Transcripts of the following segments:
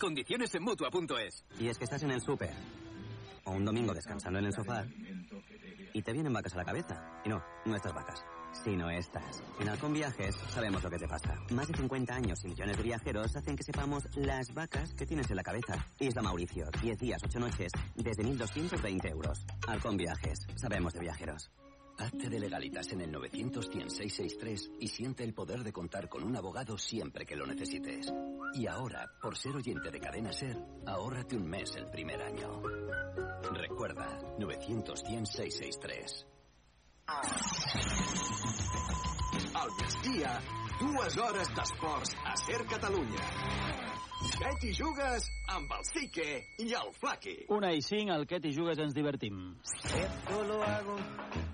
Condiciones en Mutua.es. Y es que estás en el súper o un domingo descansando en el sofá y te vienen vacas a la cabeza. Y no, no estas vacas, sino estas. En Halcón Viajes sabemos lo que te pasa. Más de 50 años y millones de viajeros hacen que sepamos las vacas que tienes en la cabeza. Isla Mauricio, 10 días, 8 noches, desde 1.220 euros. Halcón Viajes, sabemos de viajeros. Hazte de legalitas en el 900 663 y siente el poder de contar con un abogado siempre que lo necesites. Y ahora, por ser oyente de Cadena Ser, ahórrate un mes el primer año. Recuerda, 900 663 Al migdia, dues hores d'esports a Ser Catalunya. Bet i jugues amb el Sique i el Flaqui. Una i cinc, al Ket i Jugues ens divertim. Esto lo hago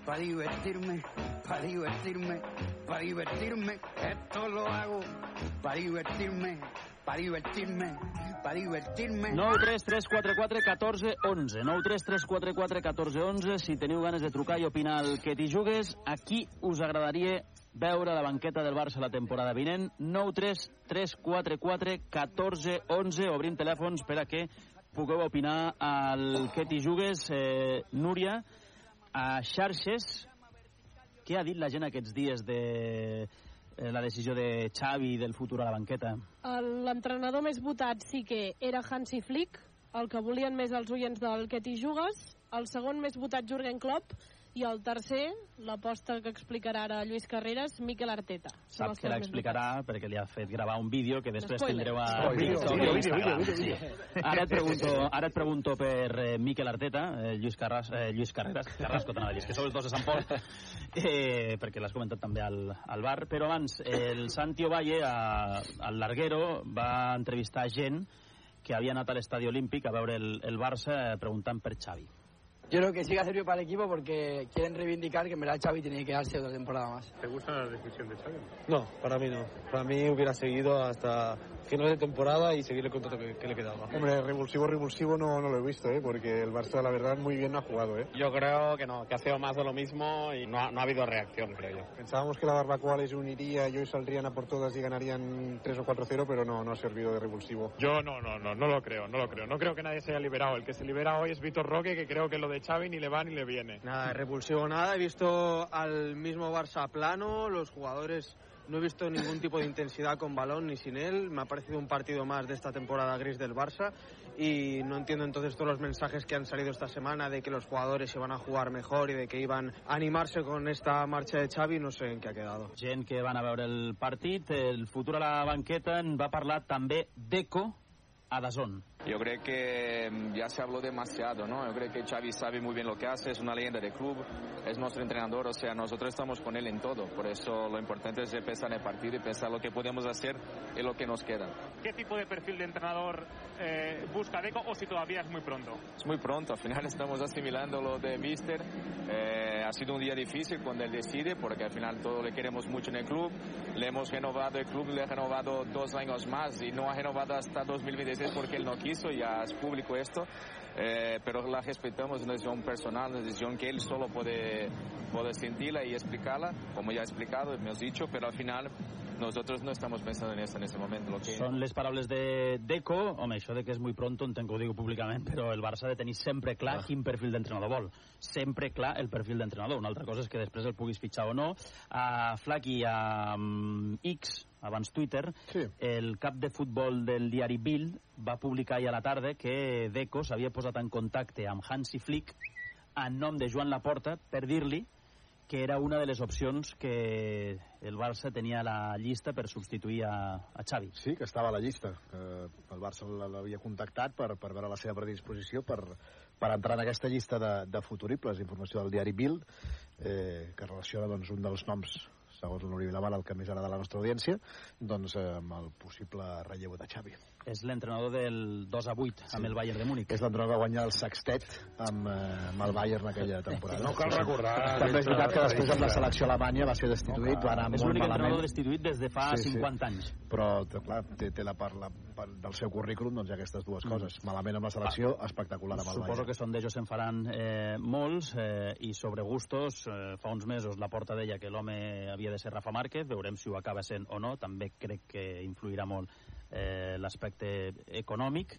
para divertirme, para divertirme, para divertirme. Esto lo hago para divertirme, para divertirme, para divertirme. 9 3 3 4 4 14 11 9 3 3 4 4 14 11 si teniu ganes de trucar i opinar el que t'hi jugues a qui us agradaria veure la banqueta del Barça la temporada vinent. 9 3 3 4 4 14 11 obrim telèfons per a que pugueu opinar al que t'hi jugues eh, Núria. A xarxes què ha dit la gent aquests dies de eh, la decisió de Xavi del futur a la banqueta? L'entrenador més votat sí que era Hansi Flick, el que volien més els oients del que t'hi jugues, el segon més votat Jürgen Klopp, i el tercer, l'aposta que explicarà ara Lluís Carreras, Miquel Arteta. Sap que l'explicarà perquè li ha fet gravar un vídeo que després Spoiler. tindreu a Instagram. Sí. Ara et pregunto, ara et pregunto per eh, Miquel Arteta, eh, Lluís, Carras, eh, Lluís Carreras, Carrasco, t'anava a dir, és que sou els dos de Sant Pol, eh, perquè l'has comentat també al, al bar, però abans, el Santi Ovalle, a, al Larguero, va entrevistar gent que havia anat a l'estadi olímpic a veure el, el Barça eh, preguntant per Xavi. Yo creo que sí que ha servido para el equipo porque quieren reivindicar que en verdad Xavi tenía que quedarse otra temporada más. ¿Te gusta la decisión de Xavi? No, para mí no. Para mí hubiera seguido hasta final de temporada y seguir el contrato que, que le quedaba. Hombre, revulsivo, revulsivo no, no lo he visto, ¿eh? porque el Barça, la verdad, muy bien no ha jugado. ¿eh? Yo creo que no, que ha sido más de lo mismo y no ha, no ha habido reacción, creo yo. Pensábamos que la barbacoa les uniría y hoy saldrían a por todas y ganarían 3 o 4-0, pero no, no ha servido de revulsivo. Yo no, no, no, no lo creo, no lo creo. No creo que nadie se haya liberado. El que se libera hoy es Vitor Roque, que creo que lo de Xavi ni le va ni le viene. Nada, revulsivo nada. He visto al mismo Barça plano, los jugadores no he visto ningún tipo de intensidad con balón ni sin él. Me ha parecido un partido más de esta temporada gris del Barça y no entiendo entonces todos los mensajes que han salido esta semana de que los jugadores se van a jugar mejor y de que iban a animarse con esta marcha de Xavi. No sé en qué ha quedado. Gent que van a veure el partit, el futur a la banqueta, en va parlar també d'Eco a Dazón. Yo creo que mm, ya se habló demasiado, ¿no? Yo creo que Xavi sabe muy bien lo que hace, es una leyenda del club, es nuestro entrenador, o sea, nosotros estamos con él en todo. Por eso lo importante es pensar en el partido y pensar lo que podemos hacer y lo que nos queda. ¿Qué tipo de perfil de entrenador eh, busca Deco o si todavía es muy pronto? Es muy pronto, al final estamos asimilando lo de Mister. Eh, ha sido un día difícil cuando él decide, porque al final todo le queremos mucho en el club. Le hemos renovado el club, le ha renovado dos años más y no ha renovado hasta 2026 porque él no quiso, ya es público esto. Eh, pero la respetamos, es una decisión personal, una decisión que él solo puede, puede sentirla y explicarla, como ya he explicado, hemos dicho, pero al final nosotros no estamos pensando en eso en ese momento. Lo que... Són les paraules de Deco. Home, això de que és muy pronto entenc que ho digo públicament, però el Barça ha de tenir sempre clar quin perfil d'entrenador vol. Sempre clar el perfil d'entrenador. Una altra cosa és que després el puguis fitxar o no. A Flaky, a um, X, abans Twitter, sí. el cap de futbol del diari Bild va publicar ahir a la tarda que Deco s'havia posat en contacte amb Hansi Flick en nom de Joan Laporta per dir-li que era una de les opcions que el Barça tenia a la llista per substituir a, a Xavi. Sí, que estava a la llista. Que el Barça l'havia contactat per, per veure la seva predisposició per, per entrar en aquesta llista de, de futuribles. Informació del diari Bild, eh, que relaciona doncs, un dels noms segons l'Oriol Laval, el que més agrada a la nostra audiència, doncs eh, amb el possible relleu de Xavi. És l'entrenador del 2 a 8 sí. amb el Bayern de Múnich. És l'entrenador que guanyar el sextet amb, eh, amb el Bayern aquella temporada. No cal recordar... També és veritat que després amb la selecció alemanya va ser destituït, va anar és molt l'únic malament. entrenador destituït des de fa Sí, sí. 50 anys. Però, clar, té, té la part, la part del seu currículum, doncs aquestes dues coses. Malament amb la selecció, espectacular amb el Suposo Bayern. que sondejos se'n faran eh, molts eh, i sobre gustos, eh, fa uns mesos la porta deia que l'home havia de ser Rafa Márquez, veurem si ho acaba sent o no, també crec que influirà molt eh, l'aspecte econòmic.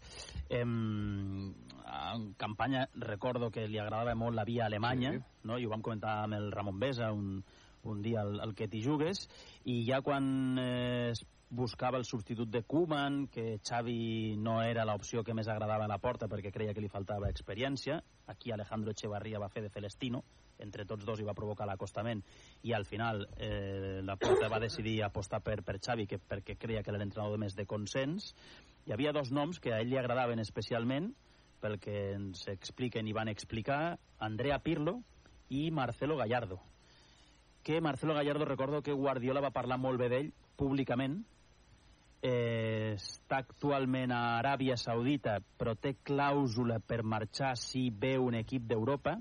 Eh, en campanya recordo que li agradava molt la via alemanya, sí. no? i ho vam comentar amb el Ramon Besa un, un dia al, al que t'hi jugues, i ja quan eh, es buscava el substitut de Koeman, que Xavi no era l'opció que més agradava a la porta perquè creia que li faltava experiència. Aquí Alejandro Echevarría va fer de Celestino, entre tots dos hi va provocar l'acostament i al final eh, la porta va decidir apostar per, per Xavi que, perquè creia que era l'entrenador més de consens. Hi havia dos noms que a ell li agradaven especialment, pel que ens expliquen i van explicar, Andrea Pirlo i Marcelo Gallardo que Marcelo Gallardo recordo que Guardiola va parlar molt bé d'ell públicament eh, està actualment a Aràbia Saudita però té clàusula per marxar si ve un equip d'Europa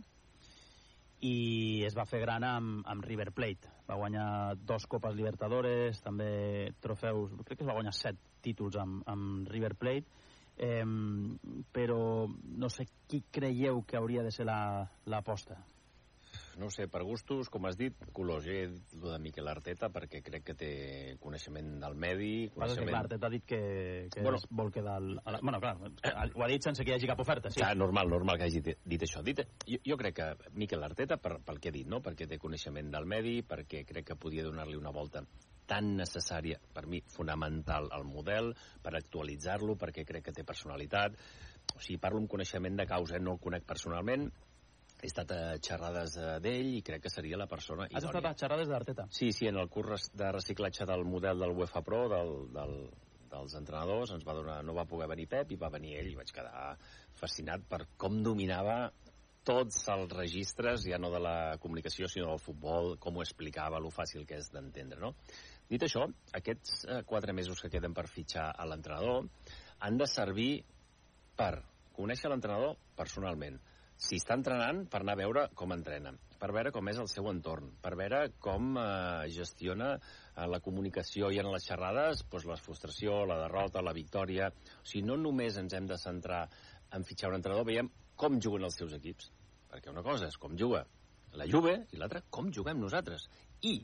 i es va fer gran amb, amb River Plate. Va guanyar dos Copes Libertadores també trofeus, crec que es va guanyar set títols amb, amb River Plate. Eh, però no sé qui creieu que hauria de ser l'aposta. la, no sé, per gustos, com has dit, colors. he dit el de Miquel Arteta perquè crec que té coneixement del medi... Coneixement... que l'Arteta ha dit que, que bueno, es vol quedar... Al, a la... Bueno, clar, ho ha dit sense que hi hagi cap oferta, sí. Clar, normal, normal que hagi dit, dit això. Dit, jo, jo crec que Miquel Arteta, per, pel que ha dit, no? perquè té coneixement del medi, perquè crec que podia donar-li una volta tan necessària, per mi, fonamental al model, per actualitzar-lo, perquè crec que té personalitat. O sigui, parlo amb coneixement de causa, no el conec personalment, he estat a xerrades eh, d'ell i crec que seria la persona Has idònia. estat a xerrades d'Arteta? Sí, sí, en el curs de reciclatge del model del UEFA Pro, del, del, dels entrenadors, ens va donar, no va poder venir Pep i va venir ell i vaig quedar fascinat per com dominava tots els registres, ja no de la comunicació, sinó del futbol, com ho explicava, lo fàcil que és d'entendre, no? Dit això, aquests eh, quatre mesos que queden per fitxar a l'entrenador han de servir per conèixer l'entrenador personalment, si està entrenant per anar a veure com entrena, per veure com és el seu entorn, per veure com eh, gestiona eh, la comunicació i en les xerrades doncs, la frustració, la derrota, la victòria. O sigui, no només ens hem de centrar en fitxar un entrenador, veiem com juguen els seus equips. Perquè una cosa és com juga la Juve i l'altra com juguem nosaltres. I,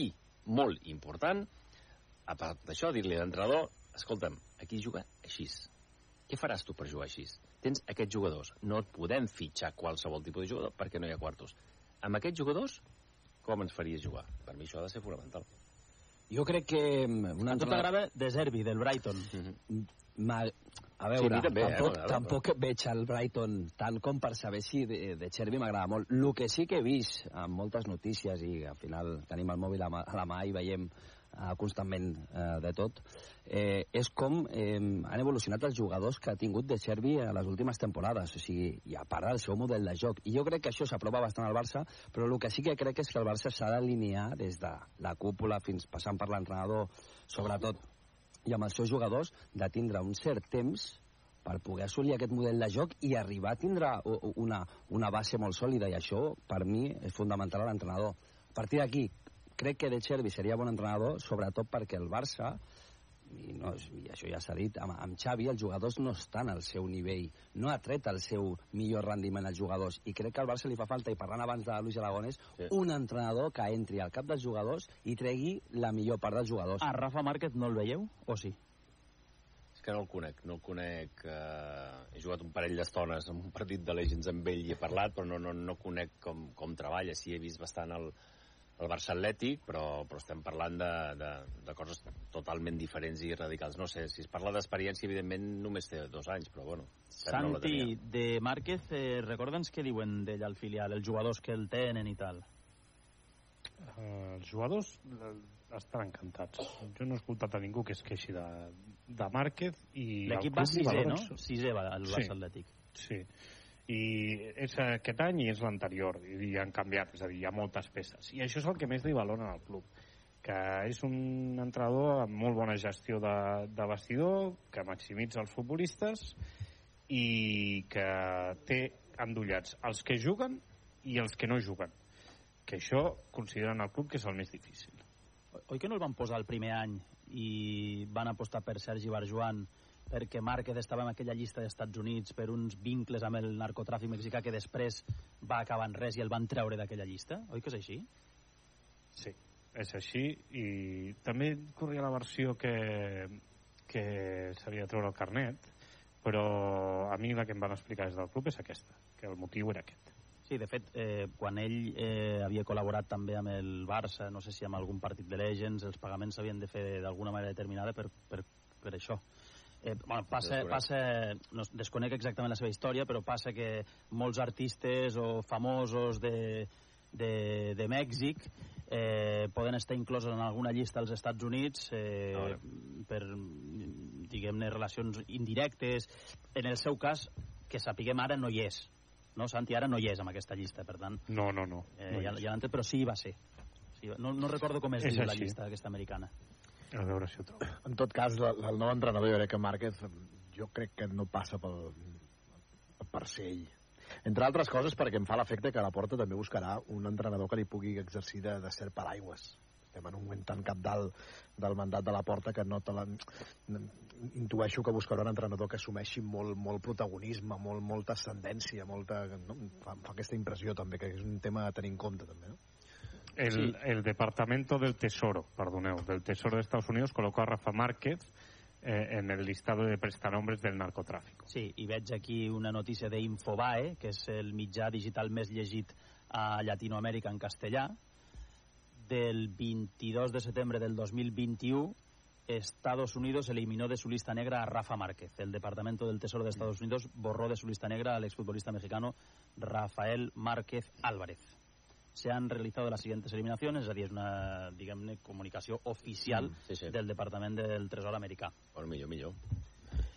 i, molt important, a part d'això, dir-li a l'entrenador, escolta'm, aquí juga així. Què faràs tu per jugar així? Tens aquests jugadors. No et podem fitxar qualsevol tipus de jugador perquè no hi ha quartos. Amb aquests jugadors, com ens faries jugar? Per mi això ha de ser fonamental. Jo crec que... Mm, una a tu t'agrada De Zerbi, del Brighton. Mm -hmm. A veure, sí, també, tampoc, eh, tampoc veig el Brighton tant com per saber si de, de Chervi m'agrada molt. El que sí que he vist amb moltes notícies i al final tenim el mòbil a, mà, a la mà i veiem uh, constantment uh, de tot, eh, és com eh, han evolucionat els jugadors que ha tingut de Servi a les últimes temporades, o sigui, i a part del seu model de joc. I jo crec que això s'aprova bastant al Barça, però el que sí que crec és que el Barça s'ha d'alinear des de la cúpula fins passant per l'entrenador, sobretot, i amb els seus jugadors, de tindre un cert temps per poder assolir aquest model de joc i arribar a tindre una, una base molt sòlida, i això, per mi, és fundamental a l'entrenador. A partir d'aquí, crec que De Chervi seria bon entrenador, sobretot perquè el Barça, i, no, i això ja s'ha dit, amb, amb Xavi els jugadors no estan al seu nivell, no ha tret el seu millor rendiment als jugadors, i crec que al Barça li fa falta, i parlant abans de Luis Aragones, sí. un entrenador que entri al cap dels jugadors i tregui la millor part dels jugadors. A Rafa Márquez no el veieu, o sí? És que no el conec, no el conec... Eh, he jugat un parell d'estones en un partit de Legends amb ell i he parlat, però no, no, no conec com, com treballa, sí he vist bastant el, el Barça Atlètic, però, però estem parlant de, de, de coses totalment diferents i radicals. No sé, si es parla d'experiència, evidentment només té dos anys, però bueno. Santi, no de Márquez, eh, recorda'ns què diuen d'ell al filial, els jugadors que el tenen i tal. Uh, els jugadors estan encantats. Jo no he escoltat a ningú que es queixi de, de Márquez i... L'equip va sisè, no? Sisè va el Barça sí, Atlètic. Sí, i és aquest any i és l'anterior i han canviat, és a dir, hi ha moltes peces. I això és el que més li valoren al club que és un entrenador amb molt bona gestió de, de vestidor que maximitza els futbolistes i que té endollats els que juguen i els que no juguen que això consideren el club que és el més difícil. Oi que no el van posar el primer any i van apostar per Sergi Barjuan perquè Márquez estava en aquella llista dels Estats Units per uns vincles amb el narcotràfic mexicà que després va acabar en res i el van treure d'aquella llista? Oi que és així? Sí, és així i també corria la versió que que s'havia de treure el carnet, però a mi la que em van explicar des del club és aquesta, que el motiu era aquest. Sí, de fet, eh, quan ell eh, havia col·laborat també amb el Barça, no sé si amb algun partit de Legends, els pagaments s'havien de fer d'alguna manera determinada per, per, per això. Eh, bueno, passa, passa, no desconec exactament la seva història, però passa que molts artistes o famosos de, de, de Mèxic eh, poden estar inclosos en alguna llista als Estats Units eh, per, diguem-ne, relacions indirectes. En el seu cas, que sapiguem ara, no hi és. No, Santi, ara no hi és amb aquesta llista, per tant... No, no, no. Eh, no ja, ja però sí hi va ser. Sí, no, no recordo com es És diu la llista aquesta americana. A veure si ho trobo. En tot cas, la- el nou entrenador, jo crec que Márquez, jo crec que no passa pel, per ser ell. Entre altres coses perquè em fa l'efecte que la Porta també buscarà un entrenador que li pugui exercir de, de cert paraigües. Estem en un moment tan capdalt del mandat de la Porta que no te la... intueixo que buscarà un entrenador que assumeixi molt, molt protagonisme, molt, molta ascendència, molta... No? Fa, fa aquesta impressió també, que és un tema a tenir en compte també, no? El, Sí. el Departamento del Tesoro, perdoneu, del Tesoro de Estados Unidos colocó a Rafa Márquez eh, en el listado de prestanombres del narcotráfico. Sí, i veig aquí una notícia d'Infobae, que és el mitjà digital més llegit a Llatinoamèrica en castellà, del 22 de setembre del 2021, Estados Unidos eliminó de su lista negra a Rafa Márquez. El Departamento del Tesoro de Estados Unidos borró de su lista negra al exfutbolista mexicano Rafael Márquez Álvarez. Se han realizado las siguientes eliminaciones, és a dir, és una, diguem-ne, comunicació oficial Mm, sí, sí. del Departament del Tresor americà. Bueno, millor, millor.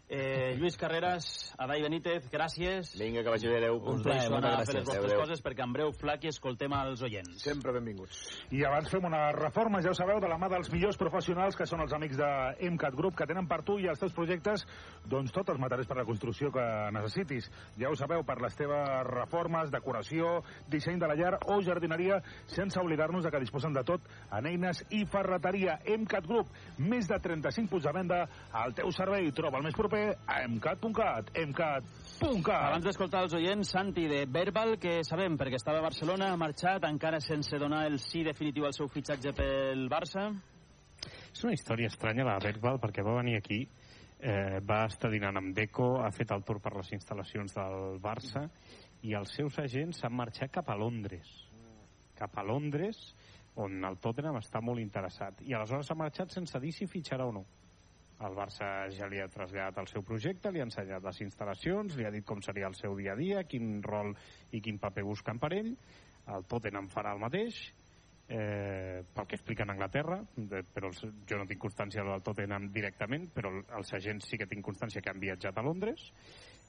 Eh, Lluís Carreras, Adai Benítez, gràcies. Vinga, que vagi bé, adeu. Un plaer, moltes a fer les gràcies. vostres adéu. coses perquè en breu, Flaqui, escoltem als oients. Sempre benvinguts. I abans fem una reforma, ja ho sabeu, de la mà dels millors professionals, que són els amics de MCAT Group, que tenen per tu i els teus projectes doncs, tots els materials per a la construcció que necessitis. Ja ho sabeu, per les teves reformes, decoració, disseny de la llar o jardineria, sense oblidar-nos de que disposen de tot en eines i ferreteria. MCAT Group, més de 35 punts de venda al teu servei. Troba el més proper a mcat.cat. mcat.cat. Abans d'escoltar els oients, Santi de Verbal, que sabem perquè estava a Barcelona, ha marxat encara sense donar el sí definitiu al seu fitxatge pel Barça. És una història estranya, la Verbal, perquè va venir aquí, eh, va estar dinant amb Deco, ha fet el tour per les instal·lacions del Barça, i els seus agents han marxat cap a Londres. Cap a Londres, on el Tottenham està molt interessat. I aleshores ha marxat sense dir si fitxarà o no. El Barça ja li ha traslladat el seu projecte, li ha ensenyat les instal·lacions, li ha dit com seria el seu dia a dia, quin rol i quin paper busquen per ell. El Tottenham farà el mateix, eh, pel que expliquen a Anglaterra, de, però els, jo no tinc constància del Tottenham directament, però els agents sí que tinc constància que han viatjat a Londres,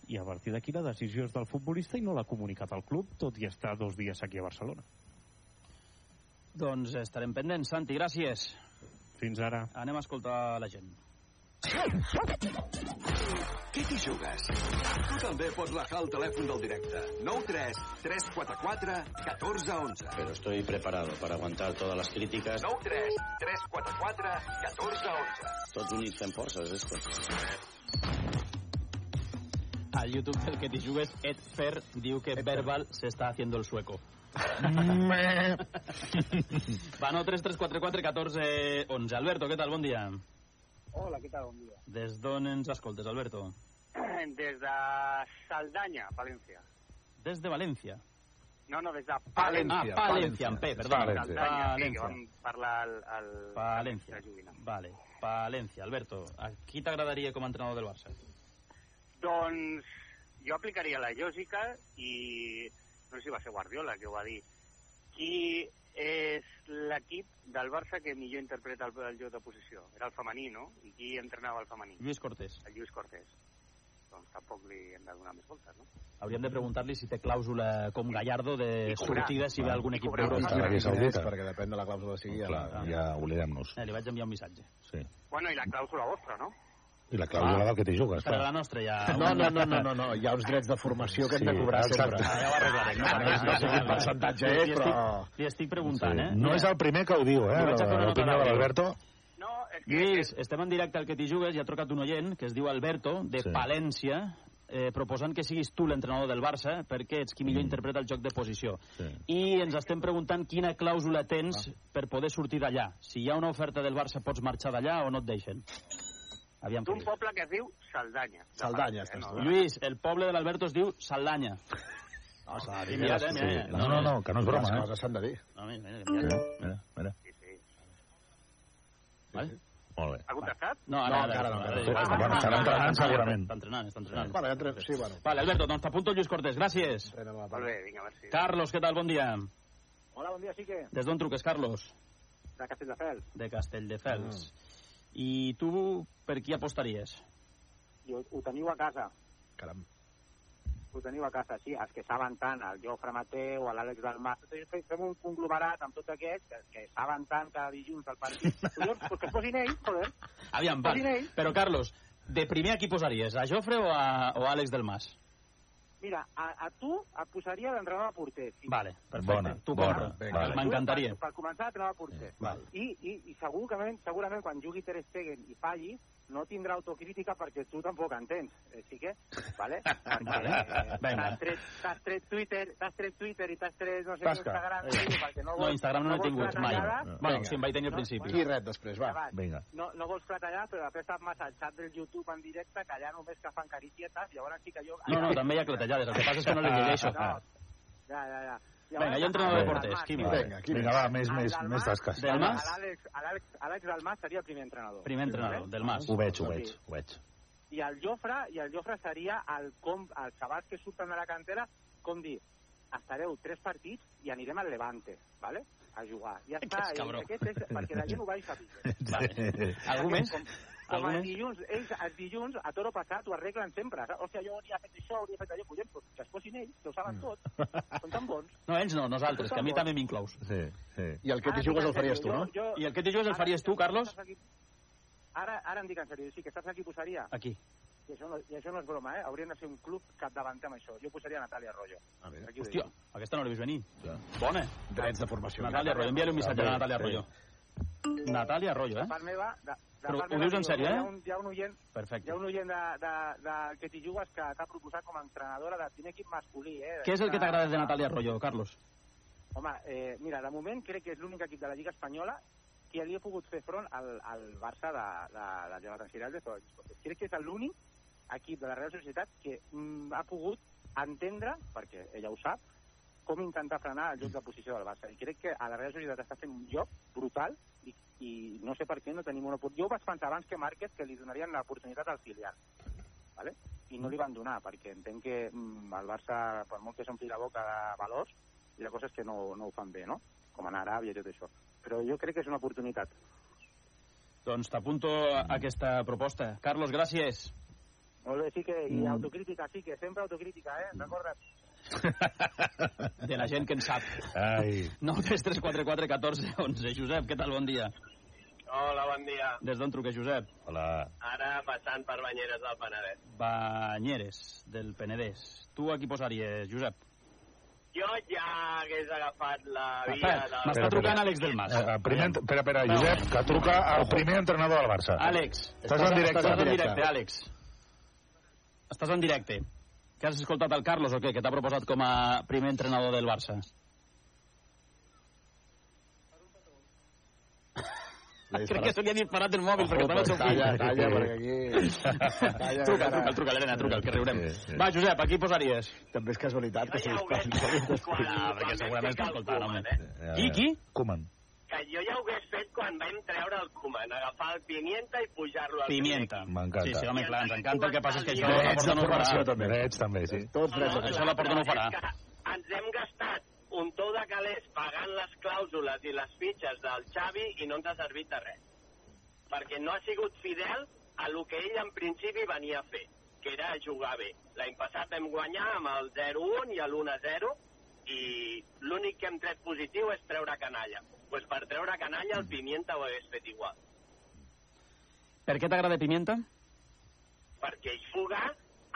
i a partir d'aquí la decisió és del futbolista i no l'ha comunicat al club, tot i estar dos dies aquí a Barcelona. Doncs estarem pendents. Santi, gràcies. Fins ara. Anem a escoltar la gent. Què t'hi jugues? Tu també pots bajar el telèfon del directe. 93 344 1411. Pero estoy preparado para aguantar todas las críticas. 93 344 1411. Tots units fem forces, esto. Al YouTube del que te jugues, Ed Fer diu que Verbal se está haciendo el sueco. Va, no, 3, 3, 4, 4, 14, 11. Alberto, què tal? Bon dia. Hola, què tal? Bon dia. Des d'on ens escoltes, Alberto? Des de Saldanya, València. Des de València. No, no, des de València, Ah, València, amb P, perdó. Saldanya, sí, que València. vam parlar al... al València. de Juvina. Vale, València. Alberto, a qui t'agradaria com a entrenador del Barça? Doncs jo aplicaria la lògica i no sé si va ser Guardiola que ho va dir. Qui és l'equip del Barça que millor interpreta el, el joc de posició? Era el femení, no? I qui entrenava el femení? Lluís Cortés. El Lluís Cortés. Doncs tampoc li hem de donar més voltes, no? Hauríem de preguntar-li si té clàusula com Gallardo de cobrar. sortida si ve algun equip d'Europa. Saudita. Perquè depèn de la clàusula que sigui. Clar, ja, ja oblidem-nos. Eh, li vaig enviar un missatge. Sí. Bueno, i la clàusula vostra, no? I la clàusula del que t'hi jugues, Però la nostra ja... No, no, no, no, no, no, hi ha uns drets de formació que hem de Sí, cobrar exacte. sempre. Ah, ja ho arreglarem. No, no, no sé quin percentatge és, però... estic- Li estic preguntant, eh? No és el primer que ho diu, eh? L'opinió de l'Alberto. Lluís, estem en directe al que t'hi jugues i ha trucat un oient que es diu Alberto, de Sí. Palència, eh, proposant que siguis tu l'entrenador del Barça perquè ets qui millor interpreta el joc de posició. Sí. I ens estem preguntant quina clàusula tens per poder sortir d'allà. Si hi ha una oferta del Barça, pots marxar d'allà o no et deixen? Aviam, d'un poble que es diu Saldanya. Cerdanya, Eh, no, Lluís, el poble de l'Alberto es diu Saldanya. No, s'ha de dir. Mira, Sí. mira. No, no, no, que no és broma, Les eh? coses s'han de dir. No, mira, mira, Mira, mira. mira, mira. Vale? Molt bé. Ha contestat? No, No, encara no. Sí, Ah, bueno, estarà entrenant segurament. Està entrenant, està entrenant. Vale, entre... sí, bueno. Vale, Alberto, doncs t'apunto Lluís Cortés. Gràcies. Molt bé, vinga, merci. Carlos, què tal? Bon dia. Hola, bon dia, sí que... Des d'on truques, Carlos? De Castelldefels. De Castelldefels. I tu per qui apostaries? Jo, ho teniu a casa. Caram. Ho teniu a casa, sí. Els que saben tant, el Jofre Mateu, l'Àlex Dalmà... Fem fem un conglomerat amb tots aquests que, que saben tant cada dilluns del partit. Collons, pues que es posin ells, joder. Aviam, va. Però, Carlos, de primer a qui posaries? A Jofre o a, o a Àlex del Mas? Mira, a, a tu et posaria l'entrenador de porter. Sí. Vale, perfecte. Bona, tu bona. vale. M'encantaria. Per, per començar, l'entrenador de porter. Val. I, i, i segurament, segurament quan jugui Ter Stegen i falli, no tindrà autocrítica perquè tu tampoc entens. Eh, sí que? Vale? Vale. Eh. T'has tret, t'has tret Twitter, t'has tret Twitter i t'has tret, no sé, Tasca. Instagram, sí, perquè no, No, vols- Instagram no l'he vols tingut mai. clatellada. Bueno, sí, em vaig tenir al principi. Qui ret després, va. Acabat. Vinga. No, no vols clatellar, però després estàs massa al xat del YouTube en directe, que allà només que fan caricietes, llavors sí que jo... No, no, també hi ha clatellades. El que passa és que no li llegeixo. No, ja, ja, ja. Vinga, jo entrenador de porters. Qui més? Vinga, qui Vinga, va, més, més, més tasques. Del Mas? L'Àlex Àlex, Àlex Dalmas seria el primer entrenador. Primer entrenador, del Mas. Ho veig, ho veig, ho veig. I el Jofre, i el Jofre seria el, com, els xavals que surten de la cantera, com dir, estareu tres partits i anirem al Levante, ¿vale? a jugar. Ja està, i aquest és perquè la gent ho vagi sabent. Vale. Algú més? Com, com Algú els dilluns, ells els dilluns, a toro passat, ho arreglen sempre. Hòstia, jo hauria fet això, hauria fet allò, collons, doncs que es posin ells, que ho saben tot. Són tan bons. No, ells no, nosaltres, que a mi també m'inclous. Sí, sí. I el que t'hi jugues el faries tu, no? Jo, I el que t'hi jugues el faries tu, Carlos? Ara, ara em dic en sèrio, sí, que saps a qui posaria? Aquí. I això, no, I això no és broma, eh? Haurien de ser un club capdavanter amb això. Jo posaria Natàlia Arroyo. A veure. Aquí ho Hòstia, aquesta no l'he vist venir. Bona. Drets de formació. Natàlia Arroyo, envia-li un missatge a Natàlia Sí. Natàlia Arroyo, De eh? part meva... De, de Però part ho dius en sèrio, Hi eh? ha un, hi ha un oient, hi Perfecte. ha un oient de, de, de, que t'hi jugues que t'ha proposat com a entrenadora de primer equip masculí, eh? Què és el que t'agrada de Natàlia Arroyo, Carlos? Home, eh, mira, de moment crec que és l'únic equip de la Lliga Espanyola que li ha pogut fer front al, al Barça de, de, de Jonathan Giraldes. Crec que és l'únic equip de la Real Societat que mm, ha pogut entendre, perquè ella ho sap, com intentar frenar el joc de posició del Barça. I crec que a la Real Societat està fent un joc brutal i, i no sé per què no tenim una oportunitat. Jo vaig pensar abans que Márquez que li donarien l'oportunitat al filial. ¿vale? I no li van donar, perquè entenc que mm, el Barça, per molt que s'ompli la boca de valors, i la cosa és que no, no ho fan bé, no? Com a Aràbia i tot això. Però jo crec que és una oportunitat. Doncs t'apunto aquesta proposta. Carlos, gràcies. Molt bé, sí que, i Mm. autocrítica, sí que, sempre autocrítica, eh? Recorda't. De la gent que en sap. Ai. 9 3 3 4 4 14 11. Josep, què tal? Bon dia. Hola, bon dia. Des d'on truques, Josep? Hola. Ara passant per Banyeres del Penedès. Banyeres, del Penedès. Tu a qui posaries, Josep? Jo ja hagués agafat la via del... m'està trucant Àlex del Mas. Eh, primer, espera, espera, Josep, que truca al primer entrenador del Barça. Àlex. Estàs en directe. Estàs en directe, Àlex. Estàs en directe. Que has escoltat el Carlos o què? Que t'ha proposat com a primer entrenador del Barça. Crec que se li ha disparat el mòbil perquè estava al seu fill. Calla, calla, perquè aquí... Calla, Truca, truca, truca, l'Helena, truca, que riurem. Va, Josep, a qui posaries? També és casualitat que se li Ah, perquè segurament està escoltant, home. Qui, qui? Koeman. Que jo ja ho hagués fet quan vam treure el Koeman, agafar el Pimienta i pujar-lo al Pimienta. M'encanta. Sí, sí, home, clar, ens encanta. El que passa és que això la porta no ho farà. també. Drets, també, sí. Tots drets de Això la porta no ho farà. Ens hem gastat un tou de calés pagant les clàusules i les fitxes del Xavi i no ens ha servit de res. Perquè no ha sigut fidel a lo que ell en principi venia a fer, que era jugar bé. L'any passat vam guanyar amb el 0-1 i l'1-0 i l'únic que hem tret positiu és treure canalla. Pues per treure canalla el Pimienta ho hagués fet igual. Per què t'agrada Pimienta? perquè ell juga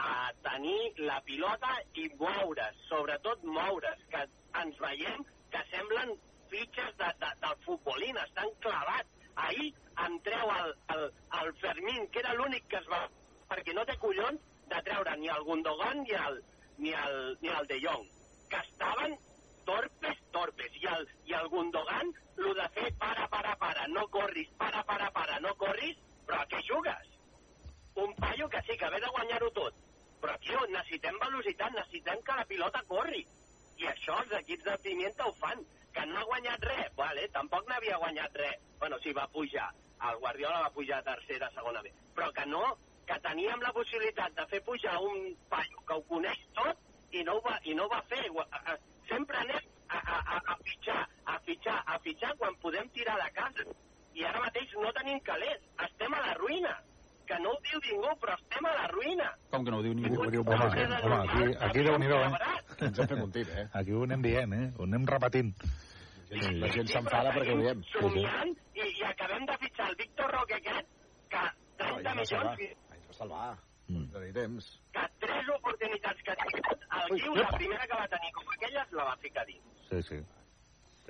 a tenir la pilota i moure's, sobretot moure's, que ens veiem que semblen fitxes de, de, del futbolín, estan clavats. Ahir em treu el, el, el Fermín, que era l'únic que es va... perquè no té collons de treure ni el Gundogan ni el, ni el, ni el De Jong, que estaven torpes, torpes. I el, i el Gundogan, lo de fer para, para, para, no corris, para, para, para, no corris, però a què jugues? un paio que sí, que ve de guanyar-ho tot. Però, tio, necessitem velocitat, necessitem que la pilota corri. I això els equips de Pimienta ho fan. Que no ha guanyat res, vale, tampoc n'havia guanyat res. Bueno, sí, va pujar. El Guardiola va pujar a tercera, segona B. Però que no, que teníem la possibilitat de fer pujar un paio que ho coneix tot i no ho va, i no ho va fer. Sempre anem a, a, a, a fitxar, a fitxar, a fitxar quan podem tirar de casa. I ara mateix no tenim calés. Estem a la ruïna. Que no ho diu ningú, però estem a la ruïna. Com que no ho diu ningú? Ho diu, home, home, aquí, aquí déu-n'hi-do, eh? Ens hem fet un tir, eh? Aquí ho anem dient, eh? Ho anem repetint. La gent s'enfada perquè ho diem. Somiant i, i acabem de fitxar el Víctor Roque aquest, que 30 milions, Ens va salvar. Mm. De temps. que tres oportunitats que ha tingut, el Guiu, la primera que va tenir com aquelles, la va ficar dins. Sí, sí.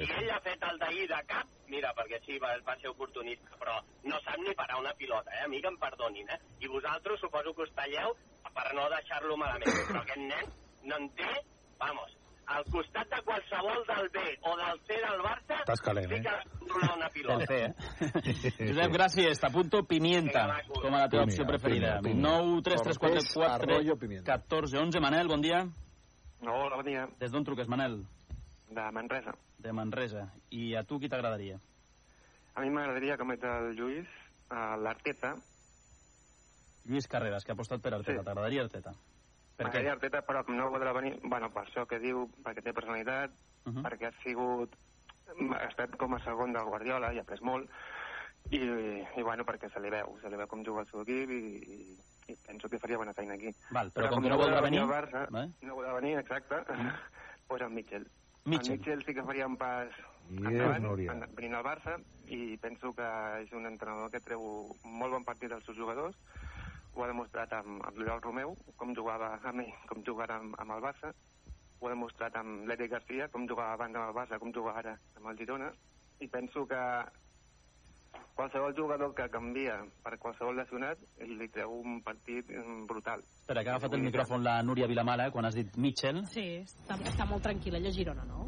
I ell ha fet el d'ahir de cap, mira, perquè sí, va, va ser oportunista, però no sap ni parar una pilota, eh? A mi que em perdonin, eh? I vosaltres suposo que us talleu per no deixar-lo malament, però aquest nen no en té, vamos, al costat de qualsevol del B o del C del Barça, Estàs calent, sí eh? una pilota. Del C, eh? Josep, gràcies. T'apunto pimienta com a la teva opció preferida. 9 3 3 4 4 Arroyo pimienta. 14 11. Manel, bon dia. Hola, bon dia. Des d'on truques, Manel? De Manresa. De Manresa. I a tu qui t'agradaria? A mi m'agradaria, com dit el Lluís, uh, l'Arteta. Lluís Carreras, que ha apostat per Arteta. T'agradaria Arteta? Per què? M'agradaria Arteta, però no voldrà venir... Bueno, per això que diu, perquè té personalitat, Uh -huh. perquè ha sigut... Ha estat com a segon del Guardiola i ha après molt, i, i bueno, perquè se li veu, se li veu com juga el seu equip i, i, i penso que faria bona feina aquí. Val, però com que no voldrà venir... Barça, Eh? no voldrà venir, exacte, pues el Mitchell. Mitchell. El Mitchell sí que faria un pas Yes, endavant, Núria. venint al Barça, i penso que és un entrenador que treu molt bon partit dels seus jugadors, ho ha demostrat amb, amb l'Oriol Romeu, com jugava amb ell, com jugava amb, amb el Barça, ho ha demostrat amb l'Eric Garcia, com jugava abans amb el Barça, com juga ara amb el Girona, i penso que qualsevol jugador que canvia per qualsevol lesionat li treu un partit mm, brutal. Espera, que ha agafat el micròfon la Núria Vilamala quan has dit Mitchell. Sí, està, està molt tranquil·la ella Girona, no?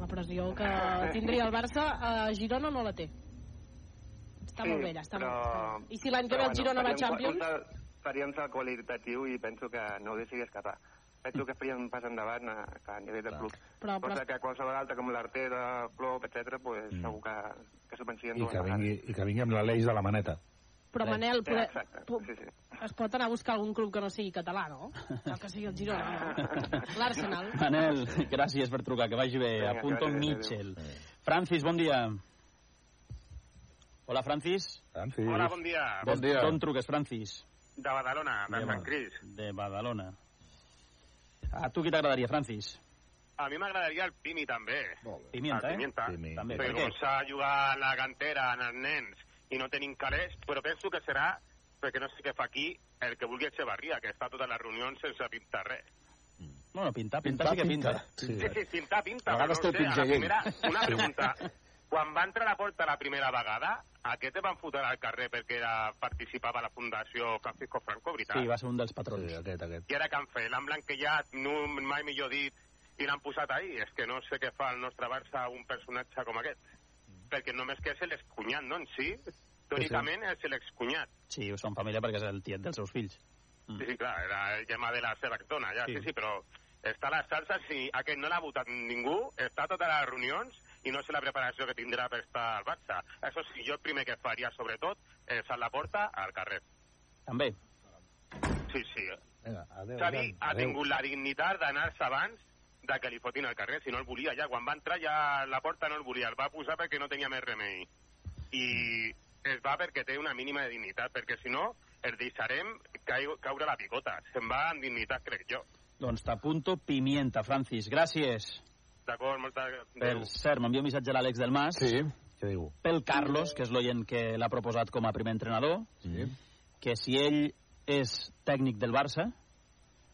La pressió que tindria el Barça a Girona no la té. Està molt bé, està però... molt, bé. I si l'any que ve el Girona va a Champions? Un salt, faria un salt qualitatiu i penso que no ho deixi escapar. Penso que faria un pas endavant a, a nivell del club. Però- però- Cosa que qualsevol altre, com l'Arteta, Klopp, etc., pues, Mm. segur que, que s'ho pensien I dues que vegades. vingui, i que vingui amb l'Aleix de la maneta. Però, Manel, Sí, poder, exacte, po- sí, sí. es pot anar a buscar algun club que no sigui català, no? Cal que sigui el Girona, no? L'Arsenal. Manel, gràcies per trucar, que vagi bé. Vinga, Apunto Mitchell. Francis, bon dia. Hola, Francis. Francis. Hola, bon dia. Bon dia. D'on truques, Francis? De Badalona, de De Sant Cris. De Badalona. A tu qui t'agradaria, Francis? A mi m'agradaria el Pimi també. Pimienta, el eh? Pimienta. Pimi. També, Perquè per què? començar a jugar a la cantera, en els nens, i no tenim calés, però penso que serà, perquè no sé què fa aquí, el que vulgui Echevarria, que està a totes les reunions sense pintar res. Bueno, pintar, pintar, sí que pinta. Sí, sí, pintar, pinta. A vegades no té una Sí. pregunta. Quan va entrar a la porta la primera vegada, aquest van fotre al carrer perquè era, participava a la Fundació Francisco Franco, veritat? Sí, va ser un dels patrons. Sí, aquest, aquest. I ara què han fet? L'han blanquejat, no, mai millor dit, i l'han posat ahí. És que no sé què fa el nostre Barça un personatge com aquest. Perquè només que és l'excunyat, no? En si, teòricament és l'excunyat. Sí, són família perquè és el tiet dels seus fills. Sí, sí, clar, era el tema de la seva dona, ja, sí, Sí. sí, però està a les salses i aquest no l'ha votat ningú, està a totes les reunions i no sé la preparació que tindrà per estar al Barça. Això sí, jo el primer que faria, sobretot, és a la porta al carrer. També. Sí, sí. Vinga, adéu, Xavi ha tingut la dignitat d'anar-se abans de que li fotin al carrer, si no el volia ja. Quan va entrar ja a la porta no el volia, el va posar perquè no tenia més remei. I es va perquè té una mínima de dignitat, perquè si no el deixarem caure la picota. Se'n va amb dignitat, crec jo. Doncs t'apunto Pimienta, Francis. Gràcies. D'acord, moltes Per cert, m'envia un missatge a l'Àlex del Mas. Sí, què diu? Pel Carlos, que és l'oient que l'ha proposat com a primer entrenador, Sí. que si ell és tècnic del Barça,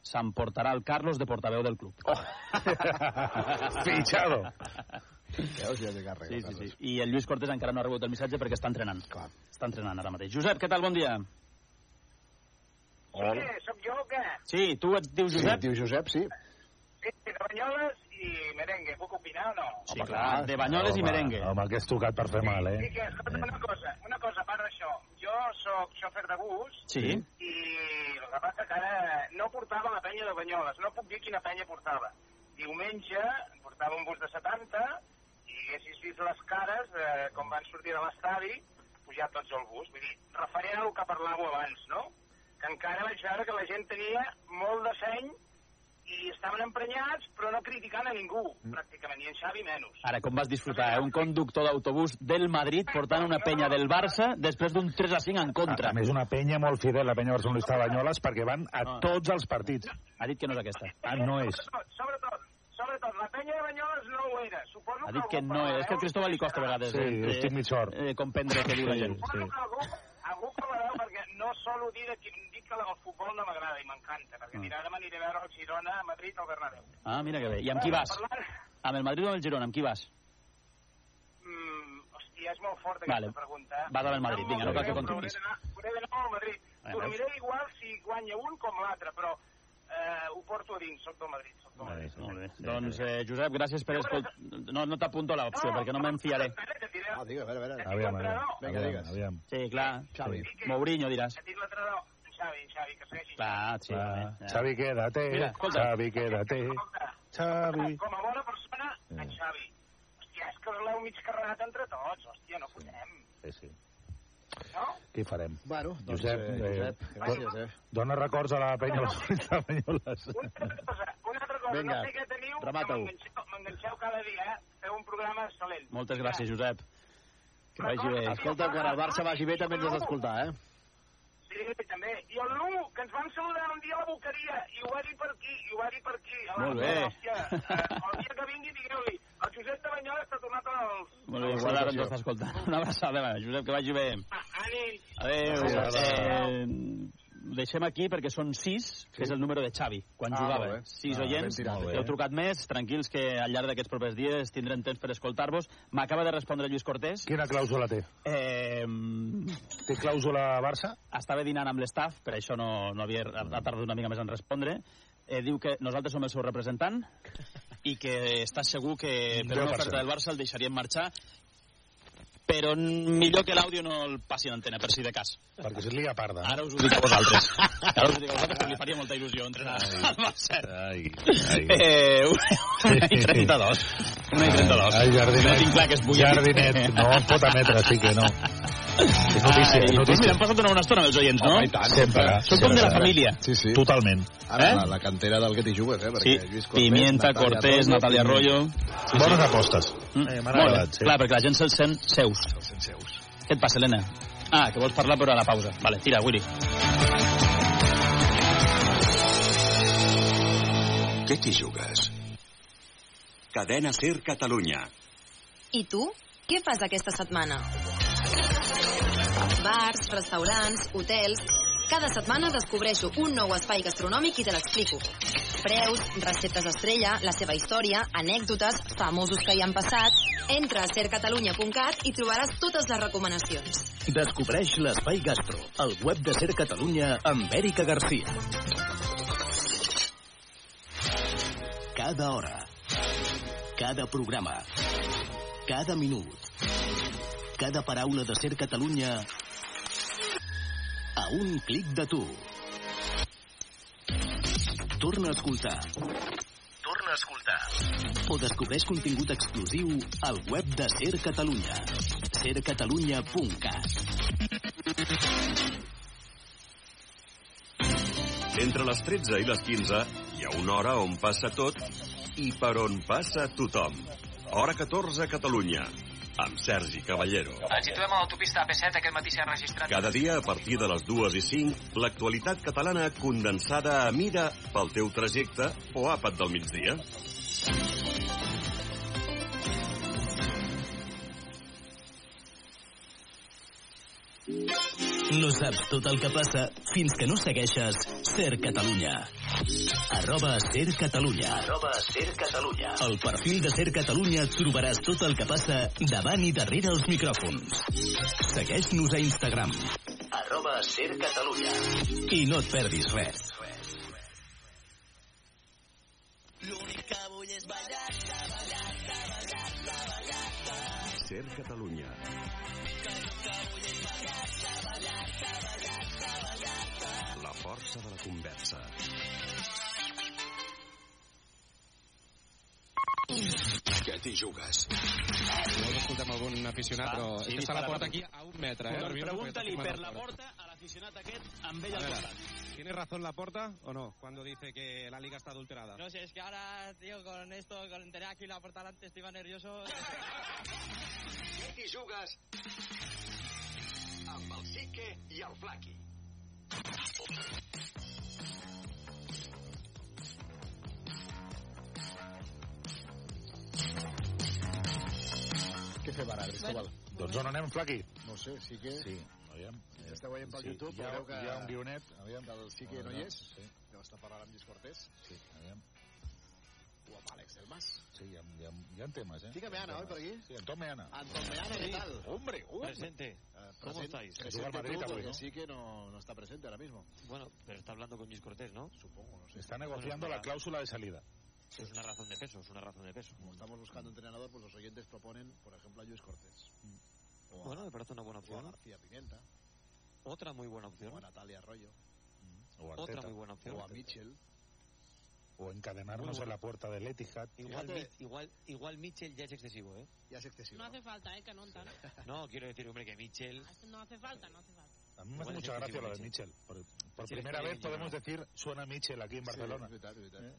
s'emportarà el Carlos de portaveu del club. Oh. Fichado. Veus, ja té càrrega. Sí, sí, sí. I el Lluís Cortés encara no ha rebut el missatge perquè està entrenant. Clar. Està entrenant ara mateix. Josep, què tal? Bon dia. Hola. Soc jo o què? Sí, tu et dius Sí, Josep? et diu Josep, sí. Sí, de Banyoles i merengue. Puc opinar o no? Sí, clar, de Banyoles i merengue. Home, que és tocat per fer mal, I eh? que, escolta, una cosa, una cosa, a part d'això. Jo jo sóc xòfer de bus Sí. i el que passa que ara no portava la penya de Banyoles, no puc dir quina penya portava. Diumenge portava un bus de 70 i haguessis vist les cares eh, com van sortir de l'estadi, pujar tots al bus. Vull dir, referent al que parlàveu abans, no? Que encara vaig veure que la gent tenia molt de seny i estaven emprenyats, però no criticant a ningú, pràcticament, i en Xavi menys. Ara, com vas disfrutar, eh? Un conductor d'autobús del Madrid portant una penya del Barça després d'un 3 a 5 en contra. A més, una penya molt fidel, la penya barcelonista de Banyoles, perquè van a No. tots els partits. Ha dit que no és aquesta. Ah, no és. Sobretot, sobretot, sobretot, la penya de Banyoles no ho era. Suposo Ha dit que no és. És que al Cristóbal li costa a vegades Sí, eh, sort. eh, comprendre què diu la gent. Suposo que algú, algú parlareu no solo dir que, dir que el futbol no m'agrada i m'encanta, perquè mira, ara m'aniré a veure el Girona a Madrid al Bernabéu. Ah, mira que bé. I amb qui vas? Parlant, Amb el Madrid o amb el Girona? Amb qui vas? mm, hòstia, és molt fort aquesta Vale. pregunta. Vas amb el Madrid. Vinga, no cal que continuïs. Hauré d'anar- al Madrid. Eh, Dormiré igual si guanya un com l'altre, però eh, ho porto a dins, soc del Madrid. Soc del Madrid. Molt bé. Doncs, eh, Josep, gràcies per escoltar... No, no t'apunto l'opció, perquè no me'n fiaré. Ah, digue, a veure, a veure. Aviam, aviam. Vinga, aviam, aviam. Sí, clar. Xavi. Mourinho, diràs. He dit l'entrenador, en Xavi, Xavi, que segueixi. Clar, sí. Xavi, quédate. Mira, escolta. Xavi, quédate. Xavi. Com a bona persona, en Xavi. Hòstia, és que l'heu mig carregat entre tots. Hòstia, no fotem. Sí, sí. No? Què hi farem? Bueno, doncs, Josep, eh, eh, Josep, gràcies, eh. Dona records a la penya de Banyoles. Una altra cosa, Vinga, no sé què teniu, que remata-ho. m'enganxeu cada dia, eh? Feu un programa excel·lent. Moltes gràcies, Josep. Que vagi bé. Escolta, quan el Barça vagi bé també ens has d'escoltar, eh? Sí, també. I el Lu, que ens vam saludar un dia a la boqueria, i ho va dir per aquí, i ho va dir per aquí. A la- Molt bé. Hòstia, eh, el dia que vingui, digueu-li, el Josep de Banyoles s'ha tornat als... Molt bé, igual ara ens està escoltant. Una abraçada, va, Josep, que vagi bé. Ànims. Adéu. Adéu. Eh, deixem aquí perquè són sis, que és el número de Xavi, quan Ah, jugava. molt bé. Sis Ah, oients. tirat. Heu trucat més, tranquils que al llarg d'aquests propers dies tindrem temps per escoltar-vos. M'acaba de respondre Lluís Cortés. Quina clàusula té? Eh, Té clàusula Barça? estava dinant amb l'estaf, per això no, no havia ha tardat una mica més en respondre. Eh, diu que nosaltres som el seu representant i que està segur que per una 10%. oferta del Barça el deixarien marxar però millor que l'àudio no el passi en antena, per si de cas. Perquè se lia parda. Ara us ho dic a vosaltres. Ara us ho dic a vosaltres, perquè li faria molta il·lusió entrenar al Barça. Ai, Eh, una i 32. Una i 32. Ai, Jardinet. No tinc clar que es pugui... Jardinet, no em pot emetre, sí que no. És notícia, Ai, és doncs notícia. mira, hem passat una bona estona amb els oients, no? Home, i tant. Sempre. Són com de la família. Sí, sí. Totalment. Ara, Eh? la, la cantera del que t'hi jugues, eh? Sí, Perquè Lluís Cortés, Pimienta, Cortés, Natalia Arroyo... Bones apostes. Mm, Eh, m'ha molt bé, agradat, sí. clar, perquè la gent se'ls sent seus. Què et passa, Helena? Ah, que vols parlar però a la pausa. Vale, tira, Willy. Què t'hi jugues? Cadena Ser Catalunya. I tu? Què fas aquesta setmana? Bars, restaurants, hotels... Cada setmana descobreixo un nou espai gastronòmic i te l'explico. Preus, receptes estrella, la seva història, anècdotes, famosos que hi han passat... Entra a sercatalunya.cat i trobaràs totes les recomanacions. Descobreix l'Espai Gastro, el web de Ser Catalunya amb Èrica Garcia. Cada hora, cada programa, cada minut, cada paraula de Ser Catalunya a un clic de tu. Torna a escoltar. Torna a escoltar. O descobreix contingut exclusiu al web de Ser Catalunya. sercatalunya.cat Entre les 13 i les 15 hi ha una hora on passa tot i per on passa tothom. Hora 14 a Catalunya, amb Sergi Caballero. Ens situem a l'autopista AP7, aquest matí s'ha registrat... Cada dia, a partir de les 2 i 5, l'actualitat catalana condensada a mida pel teu trajecte o àpat del migdia. No saps tot el que passa fins que no segueixes Ser Catalunya. Arroba Ser Catalunya. Arroba Ser Catalunya. Al perfil de Ser Catalunya trobaràs tot el que passa davant i darrere els micròfons. Segueix-nos a Instagram. Arroba Ser Catalunya. I no et perdis res. Ser Catalunya. T'hi jugues? No escoltem algun aficionat, però sí, és que està la porta aquí a un metre. Eh? Doncs Pregunta-li per la porta a l'aficionat aquest amb ell al costat. ¿Tiene razón la porta o no cuando dice que la liga está adulterada? No sé, es que ahora, tío, con esto, con tener aquí la puerta delante, estoy más nervioso. T'hi jugues? Amb el Sique i el Flaqui. Què fem ara, Cristóbal? Doncs on anem, Flaqui? No sé, sí que... Sí, aviam. Ja esteu veient pel Sí, YouTube, hi ha- veureu que... hi ha un guionet, aviam. Que el sí que no hi és. sí. Deu estar parlant amb Lluís Cortés. Sí, aviam. O amb Àlex del Mas. Sí, hi ha, hi ha, hi ha temes, eh? Fica Hi ha Meana, oi, per aquí? Sí, Anton Meana. Anton Meana, ¿qué tal? Hombre, hombre. Presente. Eh, ¿Cómo present- estáis? Presente Madrid tú, porque ¿no? sí que no, no está presente ahora mismo. Bueno, pero está hablando con Luis Cortés, ¿no? Supongo, no sé. Está negociando Bueno, la cláusula de salida. Es una razón de peso, es una razón de peso. Como estamos buscando entrenador, pues los oyentes proponen, por ejemplo, a Luis Cortés. O a, Bueno, me parece una buena o a opción. García Pimienta. Otra muy buena opción. O a Natalia Arroyo. O Otra Arteta. muy buena opción. O a Mitchell. O encadenarnos Muy en bueno. la puerta del Etihad. Igual, Fíjate. Mi- igual, igual Mitchell ya es excesivo, ¿eh? Ya es excesivo. No hace falta, ¿eh? Que no tan. No, quiero decir, hombre, que Mitchell... No hace falta, no hace falta. A mí me hace es mucha gracia lo de Mitchell. Por, por primera vez podemos decir suena Mitchell aquí en Barcelona. Sí, veritat, veritat. ¿Eh?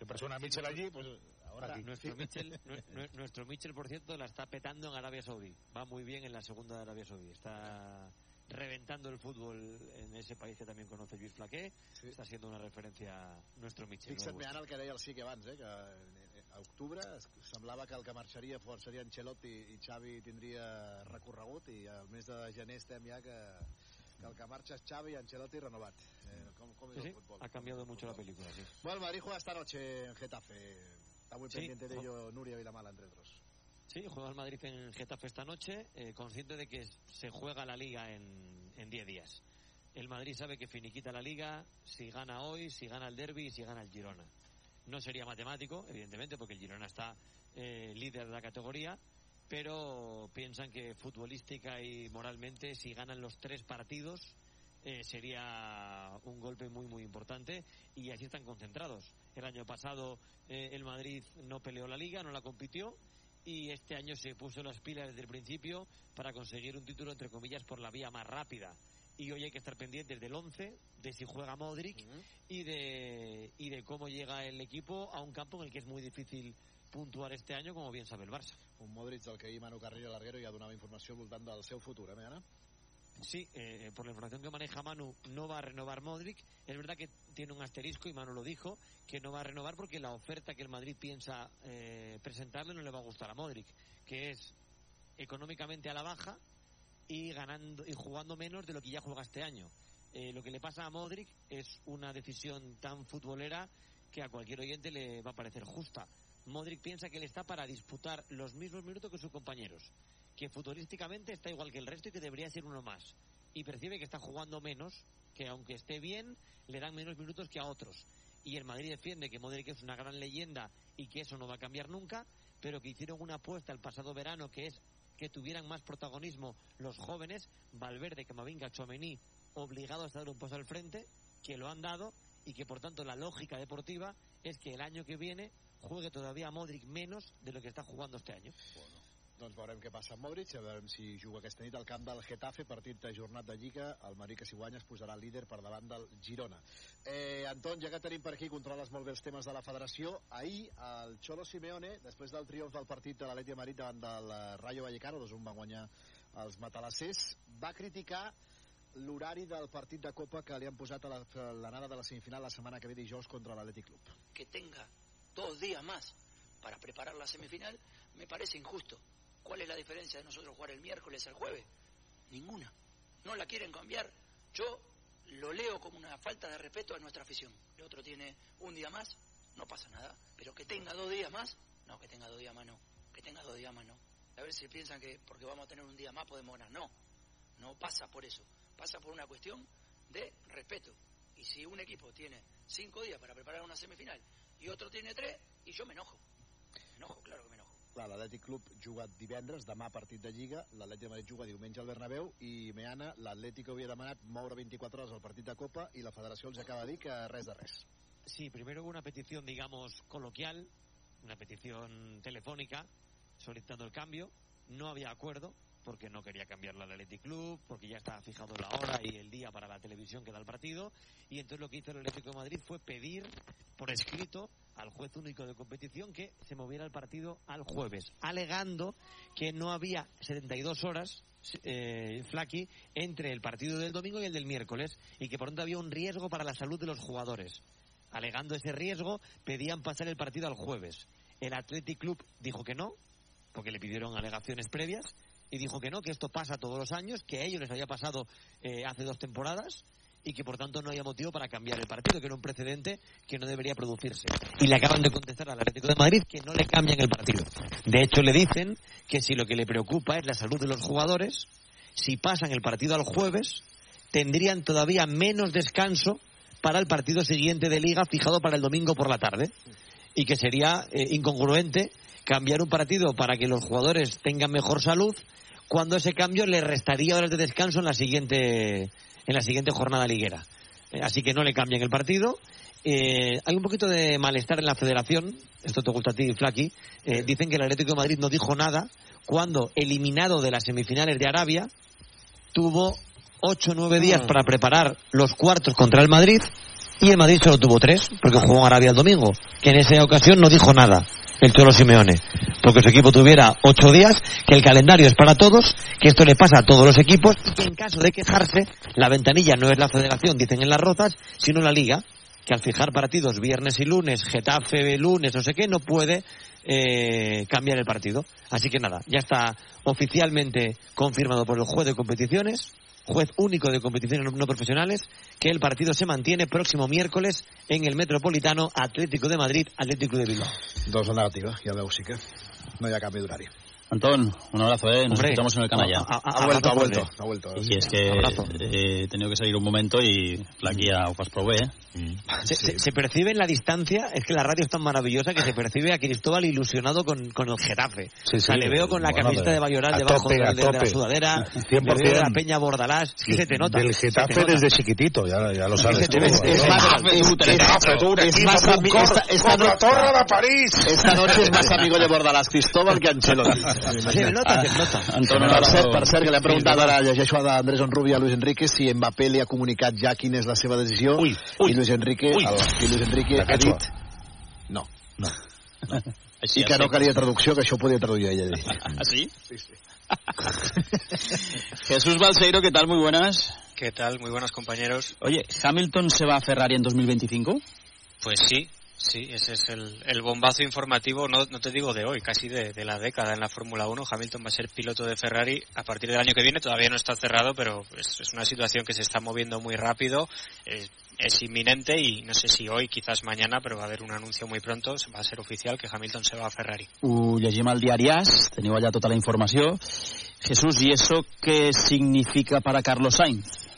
Siempre suena Mitchell allí, pues ahora aquí. nuestro Mitchell, nue- nue- nuestro Mitchell, por cierto, la está petando en Arabia Saudí. Va muy bien en la segunda de Arabia Saudí. Está reventando el fútbol en ese país que también conoce Luis Flaqué. Está siendo una referencia nuestro Mitchell. Fixa't, nuevo. Meana, el que deia el sí que abans, eh, que eh, a octubre semblava que el que marxaria fort seria Ancelotti i Xavi tindria recorregut i al mes de gener estem ja que, que el que marxa és Xavi Ancelotti renovat. Eh, com és Sí, sí, el futbol? ha cambiado mucho la película, sí. Bueno, Madrid juega esta noche en Getafe. Está muy Sí, pendiente de ello Nuria Vilamala, entre otros. Sí, juega el Madrid en Getafe esta noche, eh, consciente de que se juega la liga en en 10 días. El Madrid sabe que finiquita la liga si gana hoy, si gana el derby y si gana el Girona. No sería matemático, evidentemente, porque el Girona está eh, líder de la categoría, pero piensan que futbolística y moralmente, si ganan los tres partidos, eh, sería un golpe muy muy importante y así están concentrados. El año pasado eh, el Madrid no peleó la liga, no la compitió y este año se puso las pilas desde el principio para conseguir un título entre comillas por la vía más rápida. Y hoy hay que estar pendientes del 11, de si juega Modric y de y de cómo llega el equipo a un campo en el que es muy difícil puntuar este año, como bien sabe el Barça. Un Modric del que ahir Manu Carrillo Larguero ja donava informació al voltant del seu futur, eh, Meana? Sí, eh, por la información que maneja Manu, no va a renovar Modric. Es verdad que tiene un asterisco, y Manu lo dijo, que no va a renovar porque la oferta que el Madrid piensa eh, presentarle no le va a gustar a Modric, que es económicamente a la baja y ganando y jugando menos de lo que ya juega este año. Eh, lo que le pasa a Modric es una decisión tan futbolera que a cualquier oyente le va a parecer justa. Modric piensa que él está para disputar los mismos minutos que sus compañeros, que futbolísticamente está igual que el resto y que debería ser uno más. Y percibe que está jugando menos, que aunque esté bien, le dan menos minutos que a otros. Y el Madrid defiende que Modric es una gran leyenda y que eso no va a cambiar nunca, pero que hicieron una apuesta el pasado verano que es que tuvieran más protagonismo los jóvenes, Valverde, Camavinga, Chomení, obligados a dar un paso al frente, que lo han dado y que por tanto la lógica deportiva es que el año que viene juegue todavía Modric menos de lo que está jugando este año. Doncs veurem què passa amb Modric, a veurem si juga aquesta nit al camp del Getafe, partit de jornat de Lliga, el Madrid que si guanya es posarà líder per davant del Girona. Eh, Anton, ja que tenim per aquí, controles molt bé els temes de la federació, ahir el Cholo Simeone, després del triomf del partit de l'Atleti de Madrid davant del eh, Rayo Vallecano, 2-1 van guanyar els matalassers, va criticar l'horari del partit de Copa que li han posat a la- l'anada de la semifinal la setmana que ve dijous contra l'Atlètic Club. que tenga dos días más para preparar la semifinal, me parece injusto. ¿Cuál es la diferencia de nosotros jugar el miércoles al jueves? Ninguna. No la quieren cambiar. Yo lo leo como una falta de respeto a nuestra afición. El otro tiene un día más, no pasa nada. Pero que tenga dos días más, no, que tenga dos días más no. Que tenga dos días más no. A ver si piensan que porque vamos a tener un día más podemos ganar. No, no pasa por eso. Pasa por una cuestión de respeto. Y si un equipo tiene cinco días para preparar una semifinal y otro tiene tres, y yo me enojo. Me enojo, claro que me enojo. Clar, l'Atlètic Club juga divendres, demà partit de Lliga, l'Atlètic de Madrid juga diumenge al Bernabéu i Meana, l'Atlètic havia demanat moure 24 hores el partit de Copa i la federació els acaba de dir que res de res. Sí, primero hubo una petición, digamos, coloquial, una petición telefónica solicitando el cambio. No había acuerdo porque no quería cambiarla al Athletic Club, porque ya estaba fijado la hora y el día para la televisión que da el partido. Y entonces lo que hizo el Atlético de Madrid fue pedir por escrito al juez único de competición que se moviera el partido al jueves, alegando que no había 72 horas eh, Flaky entre el partido del domingo y el del miércoles y que por tanto había un riesgo para la salud de los jugadores. Alegando ese riesgo, pedían pasar el partido al jueves. El Athletic Club dijo que no, porque le pidieron alegaciones previas, y dijo que no, que esto pasa todos los años, que a ellos les había pasado eh, hace dos temporadas y que por tanto no había motivo para cambiar el partido, que era un precedente que no debería producirse. Y le acaban de contestar al Atlético de Madrid que no le cambian el partido. De hecho, le dicen que si lo que le preocupa es la salud de los jugadores, si pasan el partido al jueves, tendrían todavía menos descanso para el partido siguiente de liga fijado para el domingo por la tarde. Y que sería eh, incongruente cambiar un partido para que los jugadores tengan mejor salud cuando ese cambio le restaría horas de descanso en la siguiente, en la siguiente jornada liguera. Eh, así que no le cambian el partido. Eh, hay un poquito de malestar en la federación, esto te gusta a ti, Flaky. Eh, dicen que el Atlético de Madrid no dijo nada cuando, eliminado de las semifinales de Arabia, tuvo ocho o nueve días para preparar los cuartos contra el Madrid y el Madrid solo tuvo tres, porque jugó en Arabia el domingo, que en esa ocasión no dijo nada el Cholo Simeone, porque su equipo tuviera ocho días, que el calendario es para todos, que esto le pasa a todos los equipos y que en caso de quejarse, la ventanilla no es la federación, dicen en las rotas, sino la liga, que al fijar partidos viernes y lunes, Getafe lunes, no sé qué, no puede eh, cambiar el partido. Así que nada, ya está oficialmente confirmado por el juez de competiciones, juez único de competiciones no profesionales, que el partido se mantiene próximo miércoles en el Metropolitano Atlético de Madrid, Atlético de Bilbao. Dos la negativa, ja veu, sí que no hi ha canvi d'horari. Antón, un abrazo, ¿eh? Nos Hombre, escuchamos en el canalla. ha- ha- ha vuelto, ha vuelto, ha vuelto. Y es que eh, he tenido que salir un momento y la guía ho fas prou bé, eh? Se, se- se percibe en la distancia, es que la radio es tan maravillosa que se percibe a Cristóbal ilusionado con, con el Getafe. Sí, o sea, sí, le veo con la bueno, camiseta de Bayoral debajo tope, de, de- de la sudadera, 100%. le veo de la Peña Bordalás, que se te nota. Del Getafe nota. desde chiquitito, ya, ya lo Sí, sabes tú. es- es más- Getafe, es- tú, es- Getafe, tú, un es equipo más con ami- cor- esta- esta con la no- torre de París. Esta noche es más amigo de Bordalás Cristóbal que Ancelotti. Se nota, se nota. Per, cert, per cert, que l'hem preguntat ara, llegeixo a d'Andrés Onrubi a Luis Enrique si Mbappé li ha comunicat ja quina és la seva decisió Ui, ui, i Luis Enrique, ui. el, i Luis Enrique ha dit no, no, Així, i que no calia traducció, que això ho podia traduir ella. ha dit. ¿Ah, sí? Jesús Balseiro, ¿qué tal? Muy buenas. ¿Qué tal? Muy buenos compañeros. Oye, ¿Hamilton se va a Ferrari en 2025? Pues sí, sí, ese es el, el bombazo informativo, no, no te digo de hoy, casi de, la década en la Fórmula 1. Hamilton va a ser piloto de Ferrari a partir del año que viene, todavía no está cerrado, pero es, una situación que se está moviendo muy rápido, es, es inminente y no sé si hoy, quizás mañana, pero va a haber un anuncio muy pronto, va a ser oficial que Hamilton se va a Ferrari. Ho llegim al diari AS, teniu tota la informació. Jesús, ¿y eso qué significa para Carlos Sainz?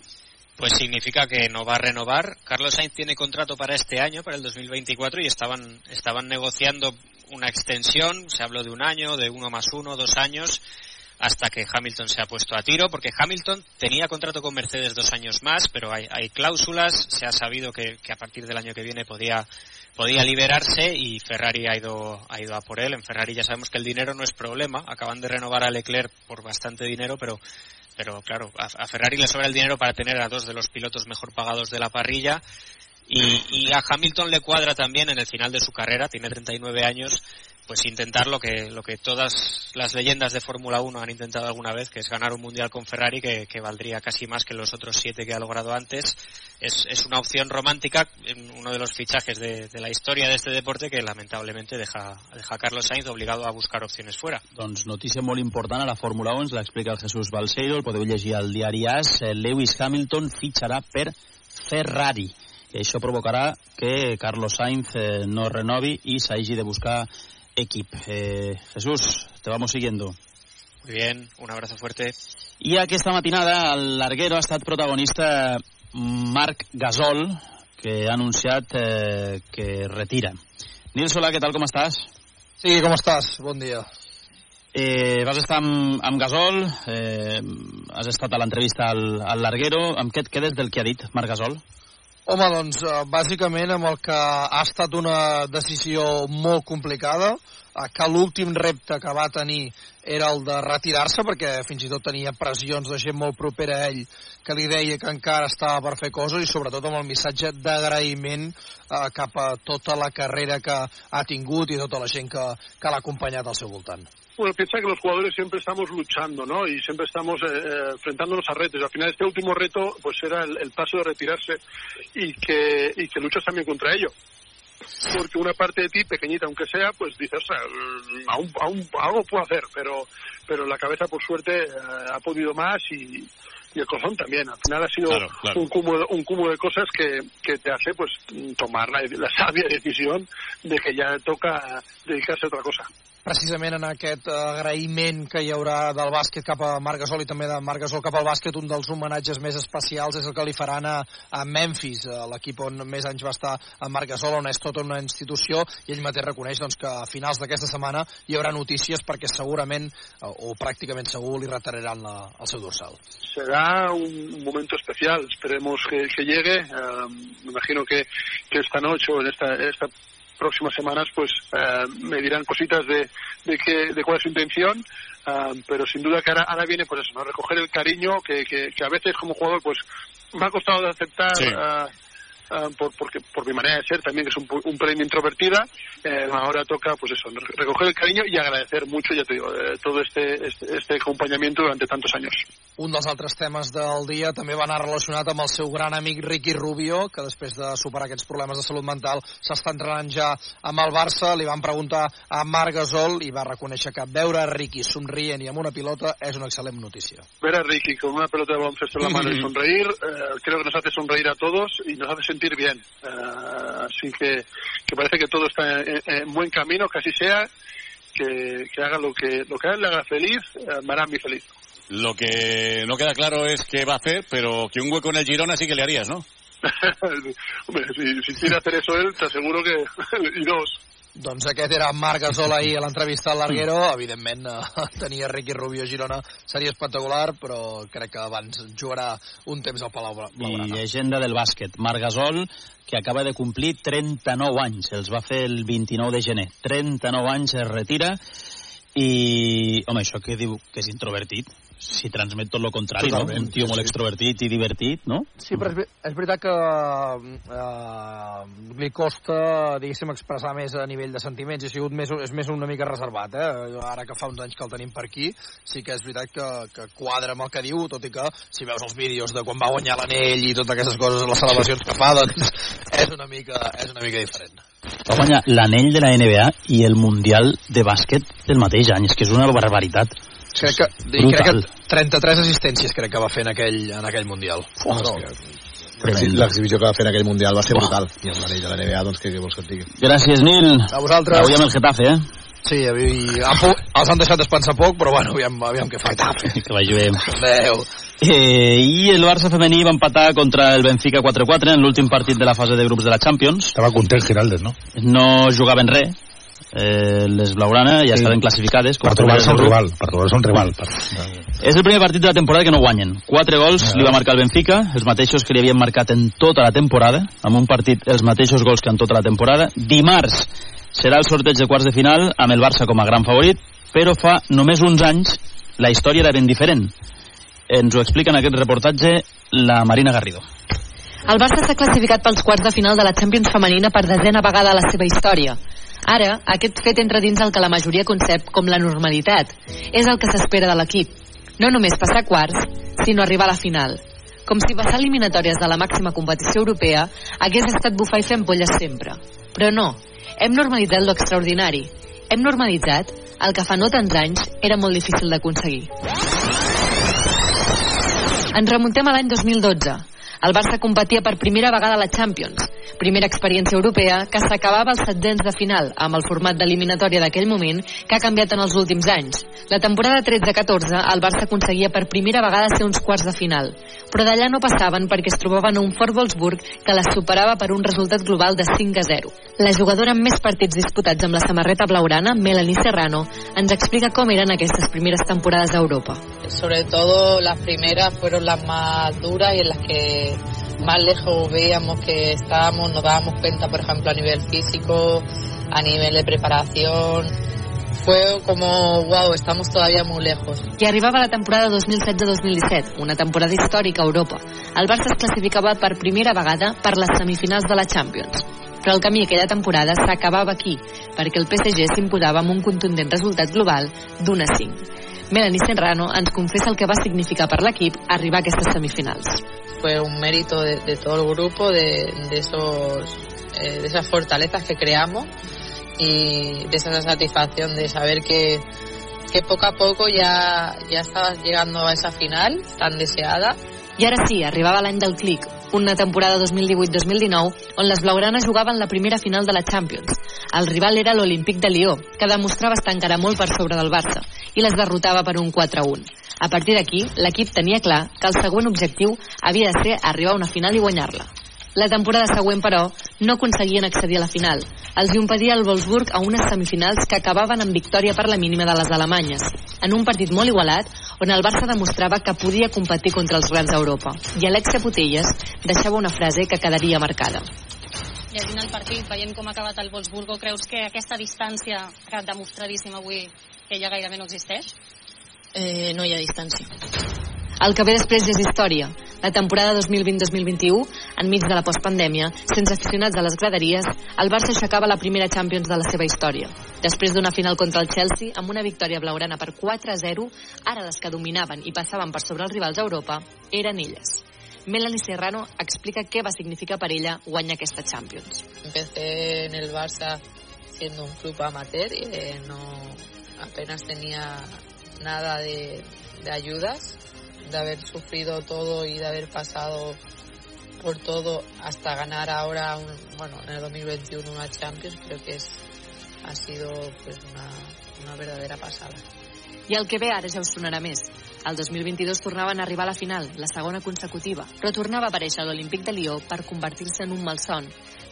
Pues significa que no va a renovar. Carlos Sainz tiene contrato para este año, para el 2024, y estaban, estaban negociando una extensión, se habló de un año, de uno más uno, dos años, hasta que Hamilton se ha puesto a tiro, porque Hamilton tenía contrato con Mercedes dos años más, pero hay, hay cláusulas, se ha sabido que, que a partir del año que viene podía, podía liberarse y Ferrari ha ido, ha ido a por él. En Ferrari ya sabemos que el dinero no es problema, acaban de renovar a Leclerc por bastante dinero, pero pero claro, a, Ferrari le sobra el dinero para tener a dos de los pilotos mejor pagados de la parrilla. Y, y a Hamilton le cuadra también en el final de su carrera, tiene 39 años, pues intentar lo que, lo que todas las leyendas de Fórmula 1 han intentado alguna vez, que es ganar un mundial con Ferrari, que, que valdría casi más que los otros siete que ha logrado antes. Es, es una opción romántica, uno de los fichajes de, de la historia de este deporte que lamentablemente deja, deja a Carlos Sainz obligado a buscar opciones fuera. Doncs notícia molt important a la Fórmula 1, ens l'explica el Jesús Balseiro, el podeu llegir al diari AS. Eh, Lewis Hamilton fitxarà per Ferrari. I això provocarà que Carlos Sainz eh, no renovi i s'hagi de buscar equip. Eh, Jesús, te vamos siguiendo. Muy bien, un abrazo fuerte. I aquesta matinada el larguero ha estat protagonista Marc Gasol, que ha anunciat eh, que retira. Nils, hola, què tal, com estàs? Sí, ¿cómo estás? Buen día. Eh, vas estar amb, amb Gasol, eh, has estat a l'entrevista al, al Larguero. Amb què et quedes del que ha dit Marc Gasol? Home, doncs, eh, bàsicament amb el que ha estat una decisió molt complicada, eh, que l'últim repte que va tenir era el de retirar-se, perquè fins i tot tenia pressions de gent molt propera a ell que li deia que encara estava per fer coses i sobretot amb el missatge d'agraïment eh, cap a tota la carrera que ha tingut i tota la gent que, que l'ha acompanyat al seu voltant. Bueno, piensa que los jugadores siempre estamos luchando, ¿no? Y siempre estamos eh, eh, enfrentándonos a retos. Al final este último reto, pues era el, el paso de retirarse y que, y que luchas también contra ello. Porque una parte de ti, pequeñita aunque sea, pues dices, o sea, mm, aún, aún, algo puedo hacer, pero, pero la cabeza, por suerte, eh, ha podido más y, y el corazón también. Al final ha sido Claro, claro. un cúmulo, un cúmulo de cosas que, que te hace pues tomar la, la sabia decisión de que ya toca dedicarse a otra cosa. Precisament en aquest agraïment que hi haurà del bàsquet cap a Marc Gasol i també de Marc Gasol cap al bàsquet, un dels homenatges més especials és el que li faran a, a Memphis, l'equip on més anys va estar a Marc Gasol, on és tota una institució, i ell mateix reconeix doncs, que a finals d'aquesta setmana hi haurà notícies perquè segurament, eh, o pràcticament segur, li retiraran la, el seu dorsal. será un momento especial. Esperemos que, que llegue. Me imagino que, que esta noche o en esta, esta próximas semanas pues eh, me dirán cositas de, de, qué- de cuál es su intención. eh, pero sin duda que ahora, ahora viene pues eso, ¿no? recoger el cariño que, que, que a veces como jugador pues me ha costado de aceptar Sí. eh, por, porque, por mi manera de ser también, que es un, un pelín introvertida, eh, ahora toca pues eso, re- recoger el cariño y agradecer mucho, ya te digo, eh, todo este, este, este acompañamiento durante tantos años. Un dels altres temes del dia també va anar relacionat amb el seu gran amic Ricky Rubio, que després de superar aquests problemes de salut mental s'està entrenant ja amb el Barça. Li van preguntar a Marc Gasol i va reconèixer que veure Ricky somrient i amb una pilota és una excel·lent notícia. ver a Ricky con una pelota de baloncesto en la mano y sonreír, eh, creo que nos hace sonreír a todos y nos hace sentir bien. Eh, así que, que parece que todo está en, en buen camino, que así sea, que, que haga lo que, lo que a él le haga feliz, eh, me hará a mí feliz. Lo que no queda claro es qué va a hacer, pero que un hueco en el Girona sí que le harías, ¿no? Hombre, si, si quiere hacer eso él, te aseguro que... y dos. Doncs aquest era Marc Gasol ahir a l'entrevista al Larguero. Evidentment, eh, tenir a Ricky Rubio a Girona seria espectacular, però crec que abans jugarà un temps al Palau Bla- I Blaugrana. llegenda del bàsquet, Marc Gasol, que acaba de complir 39 anys. Els va fer el 29 de gener. 39 anys es retira i, home, això que diu que és introvertit, si transmet tot el contrari, Totalment, no? Un tio molt extrovertit i divertit, no? Sí, però és, és veritat que eh, li costa, diguéssim, expressar més a nivell de sentiments. Ha sigut més, és més una mica reservat, eh? Ara que fa uns anys que el tenim per aquí, sí que és veritat que, que quadra amb el que diu, tot i que si veus els vídeos de quan va guanyar l'anell i totes aquestes coses, les celebracions que fa, doncs és una mica, és una mica diferent. Va guanyar l'anell de la NBA i el Mundial de bàsquet del mateix any. És que és una barbaritat. Crec que, crec que 33 assistències crec que va fer en aquell, en aquell Mundial. No, L'exhibició que va fer en aquell Mundial va ser brutal. I amb l'anell de la NBA, doncs, què, què vols que et digui? Gràcies, Nil. A vosaltres. Avui amb el Getafe, eh? Sí, i, han pu- els han deixat descansar poc, però bueno, aviam, aviam què fa. Que vagi bé. Adéu. Eh, I el Barça femení va empatar contra el Benfica 4-4 en l'últim partit de la fase de grups de la Champions. Estava content Giraldes, no? No jugaven res. Eh, les Blaugrana ja Sí. estaven classificades. Per trobar-se un rival, per trobar-se un rival. Per... És el primer partit de la temporada que no guanyen. Quatre gols Ah. li va marcar el Benfica, els mateixos que li havien marcat en tota la temporada, amb un partit els mateixos gols que en tota la temporada. Dimarts serà el sorteig de quarts de final amb el Barça com a gran favorit, però fa només uns anys la història era ben diferent. Ens ho explica en aquest reportatge la Marina Garrido. El Barça s'ha classificat pels quarts de final de la Champions femenina per desena vegada a la seva història. Ara, aquest fet entra dins el que la majoria concep com la normalitat. És el que s'espera de l'equip. No només passar quarts, sinó arribar a la final. Com si passar eliminatòries de la màxima competició europea hagués estat bufar i fer ampolles sempre. Però no, hem normalitzat l'extraordinari. Hem normalitzat el que fa no tants anys era molt difícil d'aconseguir. Ens remuntem a l'any 2012. El Barça competia per primera vegada a la Champions. Primera experiència europea que s'acabava als setzents de final, amb el format d'eliminatòria d'aquell moment, que ha canviat en els últims anys. La temporada 13-14, el Barça aconseguia per primera vegada ser uns quarts de final, però d'allà no passaven perquè es trobaven un Fort Wolfsburg que les superava per un resultat global de 5 a 0. La jugadora amb més partits disputats amb la samarreta blaugrana, Melanie Serrano, ens explica com eren aquestes primeres temporades a Europa. Sobre todo las fueron las más duras y en las que más lejos veíamos que estábamos, nos dábamos cuenta, por ejemplo, a nivel físico, a nivel de preparación. Fue como, wow, estamos todavía muy lejos. I arribava la temporada 2016-2017, una temporada històrica a Europa. El Barça es classificava per primera vegada per les semifinals de la Champions. Però el camí aquella temporada s'acabava aquí, perquè el PSG s'imposava amb un contundent resultat global d'un a 5. Melanie Serrano ens confessa el que va significar per l'equip arribar a aquestes semifinals. Fue un mérito de, de todo el grupo, de, de esos, eh, de esas fortalezas que creamos y de esa satisfacción de saber que, que poco a poco ya, ya estabas llegando a esa final tan deseada. I ara sí, arribava l'any del clic, una temporada 2018-2019 on les blaugranes jugaven la primera final de la Champions. El rival era l'Olímpic de Lió, que demostrava estar encara molt per sobre del Barça, i les derrotava per un 4-1. A partir d'aquí, l'equip tenia clar que el següent objectiu havia de ser arribar a una final i guanyar-la. La temporada següent, però, no aconseguien accedir a la final. Els impedia el Wolfsburg a unes semifinals que acabaven amb victòria per la mínima de les alemanyes, en un partit molt igualat on el Barça demostrava que podia competir contra els grans d'Europa. I Alexia Putelles deixava una frase que quedaria marcada. Llegint el partit, veient com ha acabat el Wolfsburgo, creus que aquesta distància que ha demostradíssima avui que ja gairebé no existeix? Eh, no hi ha distància. El que ve després és història. La temporada 2020-2021, enmig de la postpandèmia, sense aficionats a les graderies, el Barça aixecava la primera Champions de la seva història. Després d'una final contra el Chelsea, amb una victòria blaugrana per 4-0, ara les que dominaven i passaven per sobre els rivals a Europa eren elles. Melanie Serrano explica què va significar per ella guanyar aquesta Champions. Empecé en el Barça siendo un club amateur y eh, no apenas tenía nada de, de ayudas, de haber sufrido todo y de haber pasado por todo hasta ganar ahora, un, bueno, en el 2021 una Champions, creo que es, ha sido pues una, una verdadera pasada. I el que ve ara ja us sonarà més. El 2022 tornaven a arribar a la final, la segona consecutiva, però tornava a aparèixer l'Olímpic de Lió per convertir-se en un malson.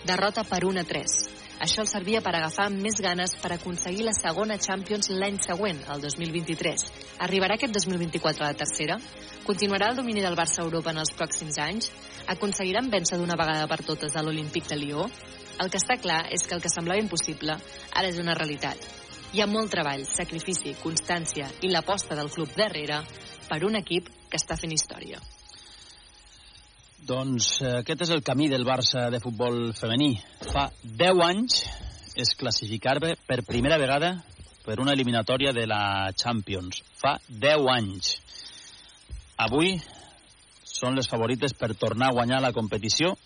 Derrota per 1 a 3. Això els servia per agafar més ganes per aconseguir la segona Champions l'any següent, el 2023. Arribarà aquest 2024 a la tercera? Continuarà el domini del Barça a Europa en els pròxims anys? Aconseguiran vèncer d'una vegada per totes a l'Olímpic de Lió? El que està clar és que el que semblava impossible ara és una realitat. Hi ha molt treball, sacrifici, constància i l'aposta del club darrere per un equip que està fent història. Doncs eh, aquest és el camí del Barça de futbol femení. Fa 10 anys es classificava per primera vegada per una eliminatòria de la Champions. Fa 10 anys. Avui són les favorites per tornar a guanyar la competició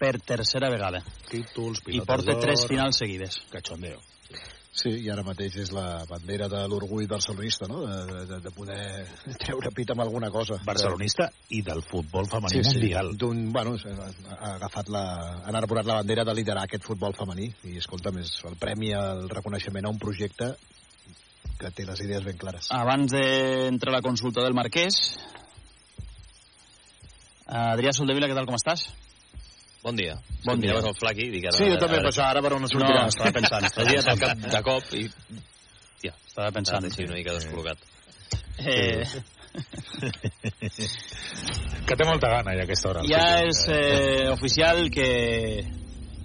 per tercera vegada. Títols, I porta tres finals seguides. Cachondeo. Sí, i ara mateix és la bandera de l'orgull barcelonista, no?, de, de, de poder treure pit amb alguna cosa. Barcelonista i del futbol femení sí, mundial. Sí, d'un, bueno, ha agafat la, han arborat la bandera de liderar aquest futbol femení i, escolta, més el premi al reconeixement a un projecte que té les idees ben clares. Abans d'entrar a la consulta del Marquès, Adrià Soldevila, què tal, com estàs? Bon dia. Bon dia. Miraves el flaqui i dic ara... Sí, jo també, però ara per on sortirà. No, estava pensant. Estava dit al cap de cop i... Ja, estava pensant. Sí, una mica descol·locat. Eh, Que té molta gana ja a aquesta hora. ja és eh, oficial que...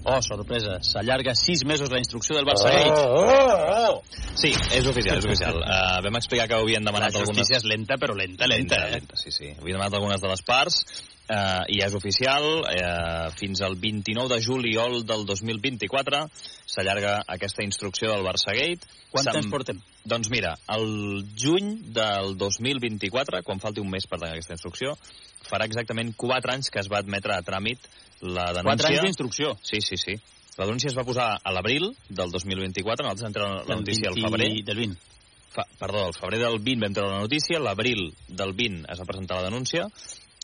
Oh, sorpresa, s'allarga sis mesos la instrucció del Barça Gate. Oh, oh, oh. Sí, és oficial, és oficial. Uh, vam explicar que havien La demanat algunes... justícia és lenta, però lenta, lenta, eh? lenta, sí, sí. Havien demanat algunes de les parts uh, i és oficial. Uh, fins al 29 de juliol del 2024 s'allarga aquesta instrucció del Barça Gate. Quant temps portem? Doncs mira, el juny del 2024, quan falti un mes per aquesta instrucció, farà exactament 4 anys que es va admetre a tràmit la denúncia... Quatre anys d'instrucció. Sí, sí, sí. La denúncia es va posar a l'abril del 2024, nosaltres treure la notícia al 20 febrer. del 20. Fa, perdó, el febrer del 20 vam treure la notícia, l'abril del 20 es va presentar la denúncia,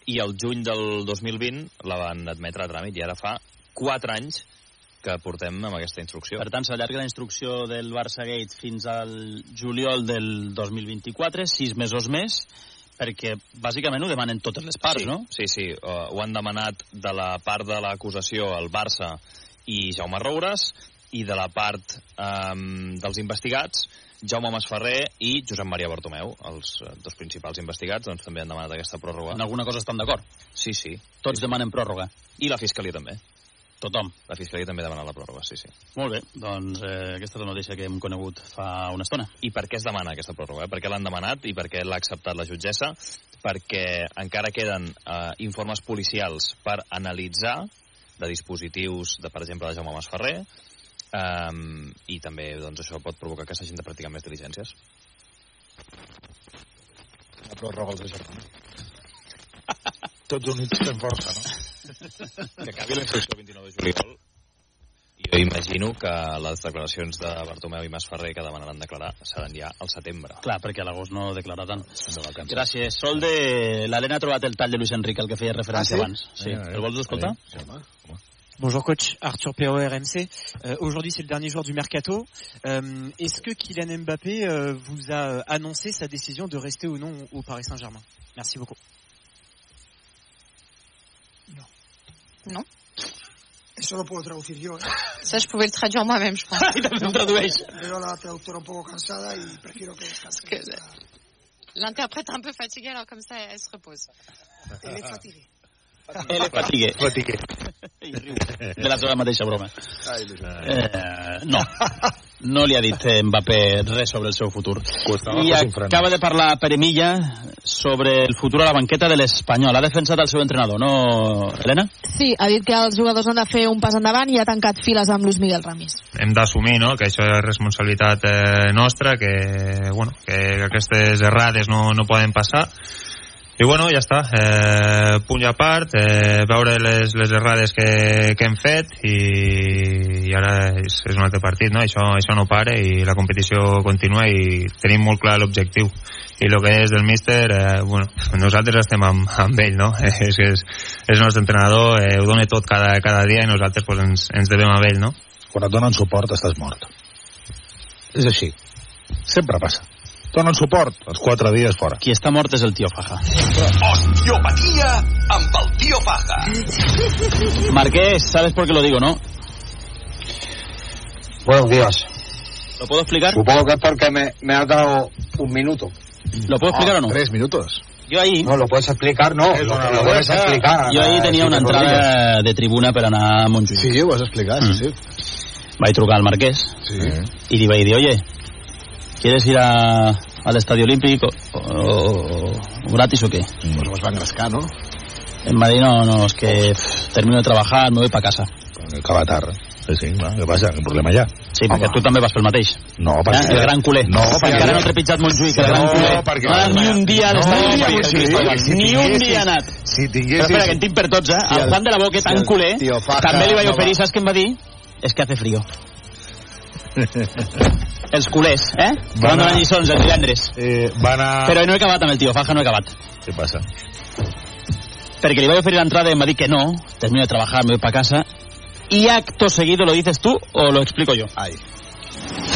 i el juny del 2020 la van admetre a tràmit i ara fa 4 anys que portem amb aquesta instrucció. Per tant, s'allarga la instrucció del Barça Gate fins al juliol del 2024, sis mesos més, perquè bàsicament ho demanen totes les parts, sí, no? Sí, sí, uh, ho han demanat de la part de l'acusació el Barça i Jaume Roures i de la part um, dels investigats Jaume Masferrer i Josep Maria Bartomeu, els eh, dos principals investigats, doncs també han demanat aquesta pròrroga. En alguna cosa estan d'acord? Sí, sí. Tots demanen pròrroga. I la Fiscalia també. Tothom. La Fiscalia també demana la pròrroga, sí, sí. Molt bé, doncs eh, aquesta és la notícia que hem conegut fa una estona. I per què es demana aquesta pròrroga? Eh? Per què l'han demanat i per què l'ha acceptat la jutgessa? Perquè encara queden eh, informes policials per analitzar de dispositius, de, per exemple, de Jaume Masferrer, um, i també doncs, això pot provocar que s'hagin de practicar més diligències. La pròrroga els deixarà. Tots units fem força, no? que acabi la instrucció el 29 de juliol i jo imagino que les declaracions de Bartomeu i Masferrer que demanaran declarar seran ja al setembre. Clar, perquè a l'agost no declararan. Gràcies. Sol de... L'Helena ha trobat el tall de Luis Enrique, el que feia referència Ah, sí? abans. Sí. Ah, El vols escoltar? Bonjour coach, Arthur Perrault RMC. Euh, Aujourd'hui c'est le dernier jour du mercato. Euh, Est-ce que Kylian Mbappé euh, vous a annoncé sa décision de rester ou non au Paris Saint-Germain? Merci beaucoup. Non. Eso lo puedo traducir yo. ¿eh? Ça, je pouvais le traduire moi-même, je pense. Veo la traductora un poco cansada y prefiero que descanse. que L'interprète un peu fatigué, alors comme ça, elle se repose. Elle est fatiguée. És fatigué. Fatigué. De la seva mateixa broma. Eh, no. No li ha dit eh, Mbappé res sobre el seu futur. I acaba de parlar Pere Milla sobre el futur a la banqueta de l'Espanyol. Ha defensat el seu entrenador, no, Helena? Sí, ha dit que els jugadors han de fer un pas endavant i ha tancat files amb Luis Miguel Ramis. hem d'assumir no? que això és responsabilitat eh, nostra, que, bueno, que aquestes errades no, no poden passar i bueno, ja està eh, punt a part eh, veure les, les errades que, que hem fet i, i ara és, és un altre partit no? això, això no para i la competició continua i tenim molt clar l'objectiu i el que és del míster eh, bueno, nosaltres estem amb, amb ell no? és, és, és el nostre entrenador eh, ho dona tot cada, cada dia i nosaltres pues, ens, ens devem a ell no? Quan et donen suport estàs mort. És així. Sempre passa. Donen suport, els quatre dies fora. Qui està mort és el tio Faja. Osteopatia amb el tio Faja. Marqués, sabes por qué lo digo, ¿no? Buenos días. ¿Lo puedo explicar? Supongo que es porque me, me has dado un minuto. ¿Lo puedo explicar o no? Tres minutos. Yo ahí... No, lo puedes explicar, no. Lo, lo debes vergüenza. explicar. Ahir eh, tenia una lo entrada de tribuna per anar a Montjuïc. Sí, ho has explicat, sí, sí. Vaig trucar al Marquès Sí. y le vaig dir, oye, ¿quieres ir a, al Estadio Olímpico o, o- o gratis o qué? Pues vas va engrescar, no? En Madrid no, no, es que pff, termino de trabajar, me voy para casa. Acaba tard. Sí, sí, va, què passa? Quin problema hi ha? Sí, perquè tu també vas pel mateix. No, Eh? perquè... El gran culer. No, perquè encara no he trepitjat Montjuïc, el gran No, culer. perquè- No ni un dia a No, de perquè Montjuïc. sí, si ni un dia ha anat. Si tinguessis... Però espera, que en tinc per tots, eh? El Juan de la si tan culer, també li vaig no oferir, saps què em va dir? És que hace frío. Els culers, eh? Van donar lliçons el divendres. Eh, van a... Però no he acabat amb el tio Faja, no he acabat. Què passa? Perquè li vaig oferir l'entrada i em va dir que no, termino de trabajar, me voy para casa. Y acto seguido, ¿lo dices tú o lo explico yo?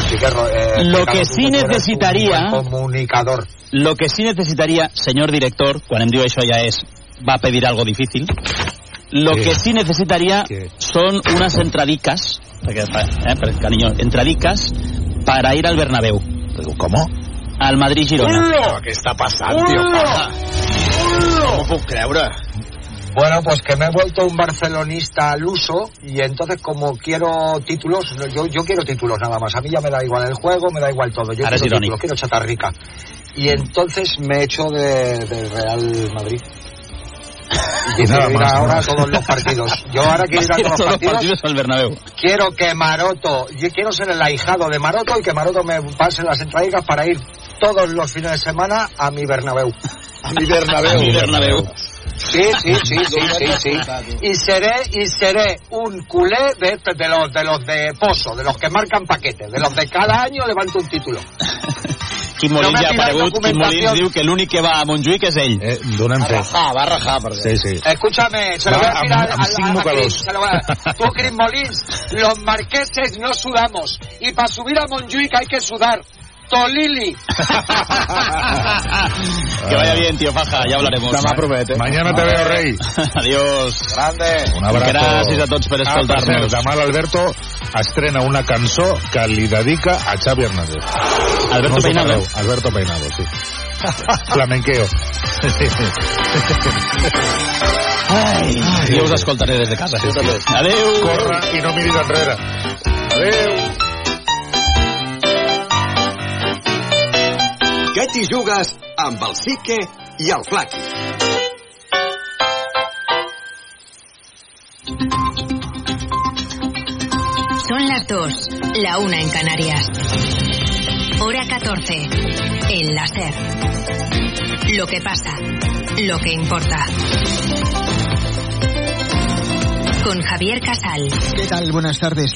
Sí que, eh, Lo que sí necesitaría- comunicador. Lo que sí necesitaría, señor director, quan em diu això ja és, va a pedir algo difícil, lo ¿Qué? que sí necesitaría ¿Qué? son unas entradicas, eh, cariño, entradicas para ir al Bernabéu, ¿Cómo? al Madrid-Girona. Però què està passant, tio? Faja? No m'ho puc creure. Bueno, pues que me he vuelto un barcelonista al uso y entonces como quiero títulos, yo, yo quiero títulos nada más. A mí ya me da igual el juego, me da igual todo. Yo Ahora es quiero irónico. títulos, quiero chatarrica. Y entonces me he hecho de, del Real Madrid. Y Nada ir más, ahora ¿no? a todos los partidos. Yo ahora quiero ir a todos los todos los partidos. partidos al Bernabéu. Quiero que Maroto, yo quiero ser el ahijado de Maroto y que Maroto me pase las entraditas para ir todos los fines de semana a mi Bernabéu. A mi Bernabéu. A mi Bernabéu. Sí, sí, sí, sí, sí, sí. Y seré, y seré un culé de, de los de los de pozo, de los que marcan paquetes, de los de cada año levanto un título. Quim No Molins me ja ha aparegut, Quim. Molins diu que l'únic que va a Montjuïc és ell. Eh, donem Va fe. rajar, va rajar. Porque... Sí, sí. Escúchame, se lo voy Va a decir amb- al, amb al- cinc mocadors. A- Tú, Chris Molins, los marqueses no sudamos. Y para subir a Montjuic hay que sudar. Tolili. Que vaya bien, tío Faja, ya hablaremos. Demà promete. Mañana te veo, rei. Adiós. Grande. Un abrazo. Gràcies a tots per Ah, escoltar-nos. cert, demà l'Alberto estrena una cançó que li dedica a Xavi Hernández. Alberto no Peinado. Alberto Peinado, sí. Flamenqueo. Ai, jo us escoltaré des de casa. Sí. Adéu. Corre i no miris enrere. Adéu. Què t'hi jugues amb el Sique i el Flaqui? Son las 2, la una en Canarias. Hora 14, en la SER. Lo que pasa, lo que importa. Con Javier Casal. ¿Qué tal? Buenas tardes.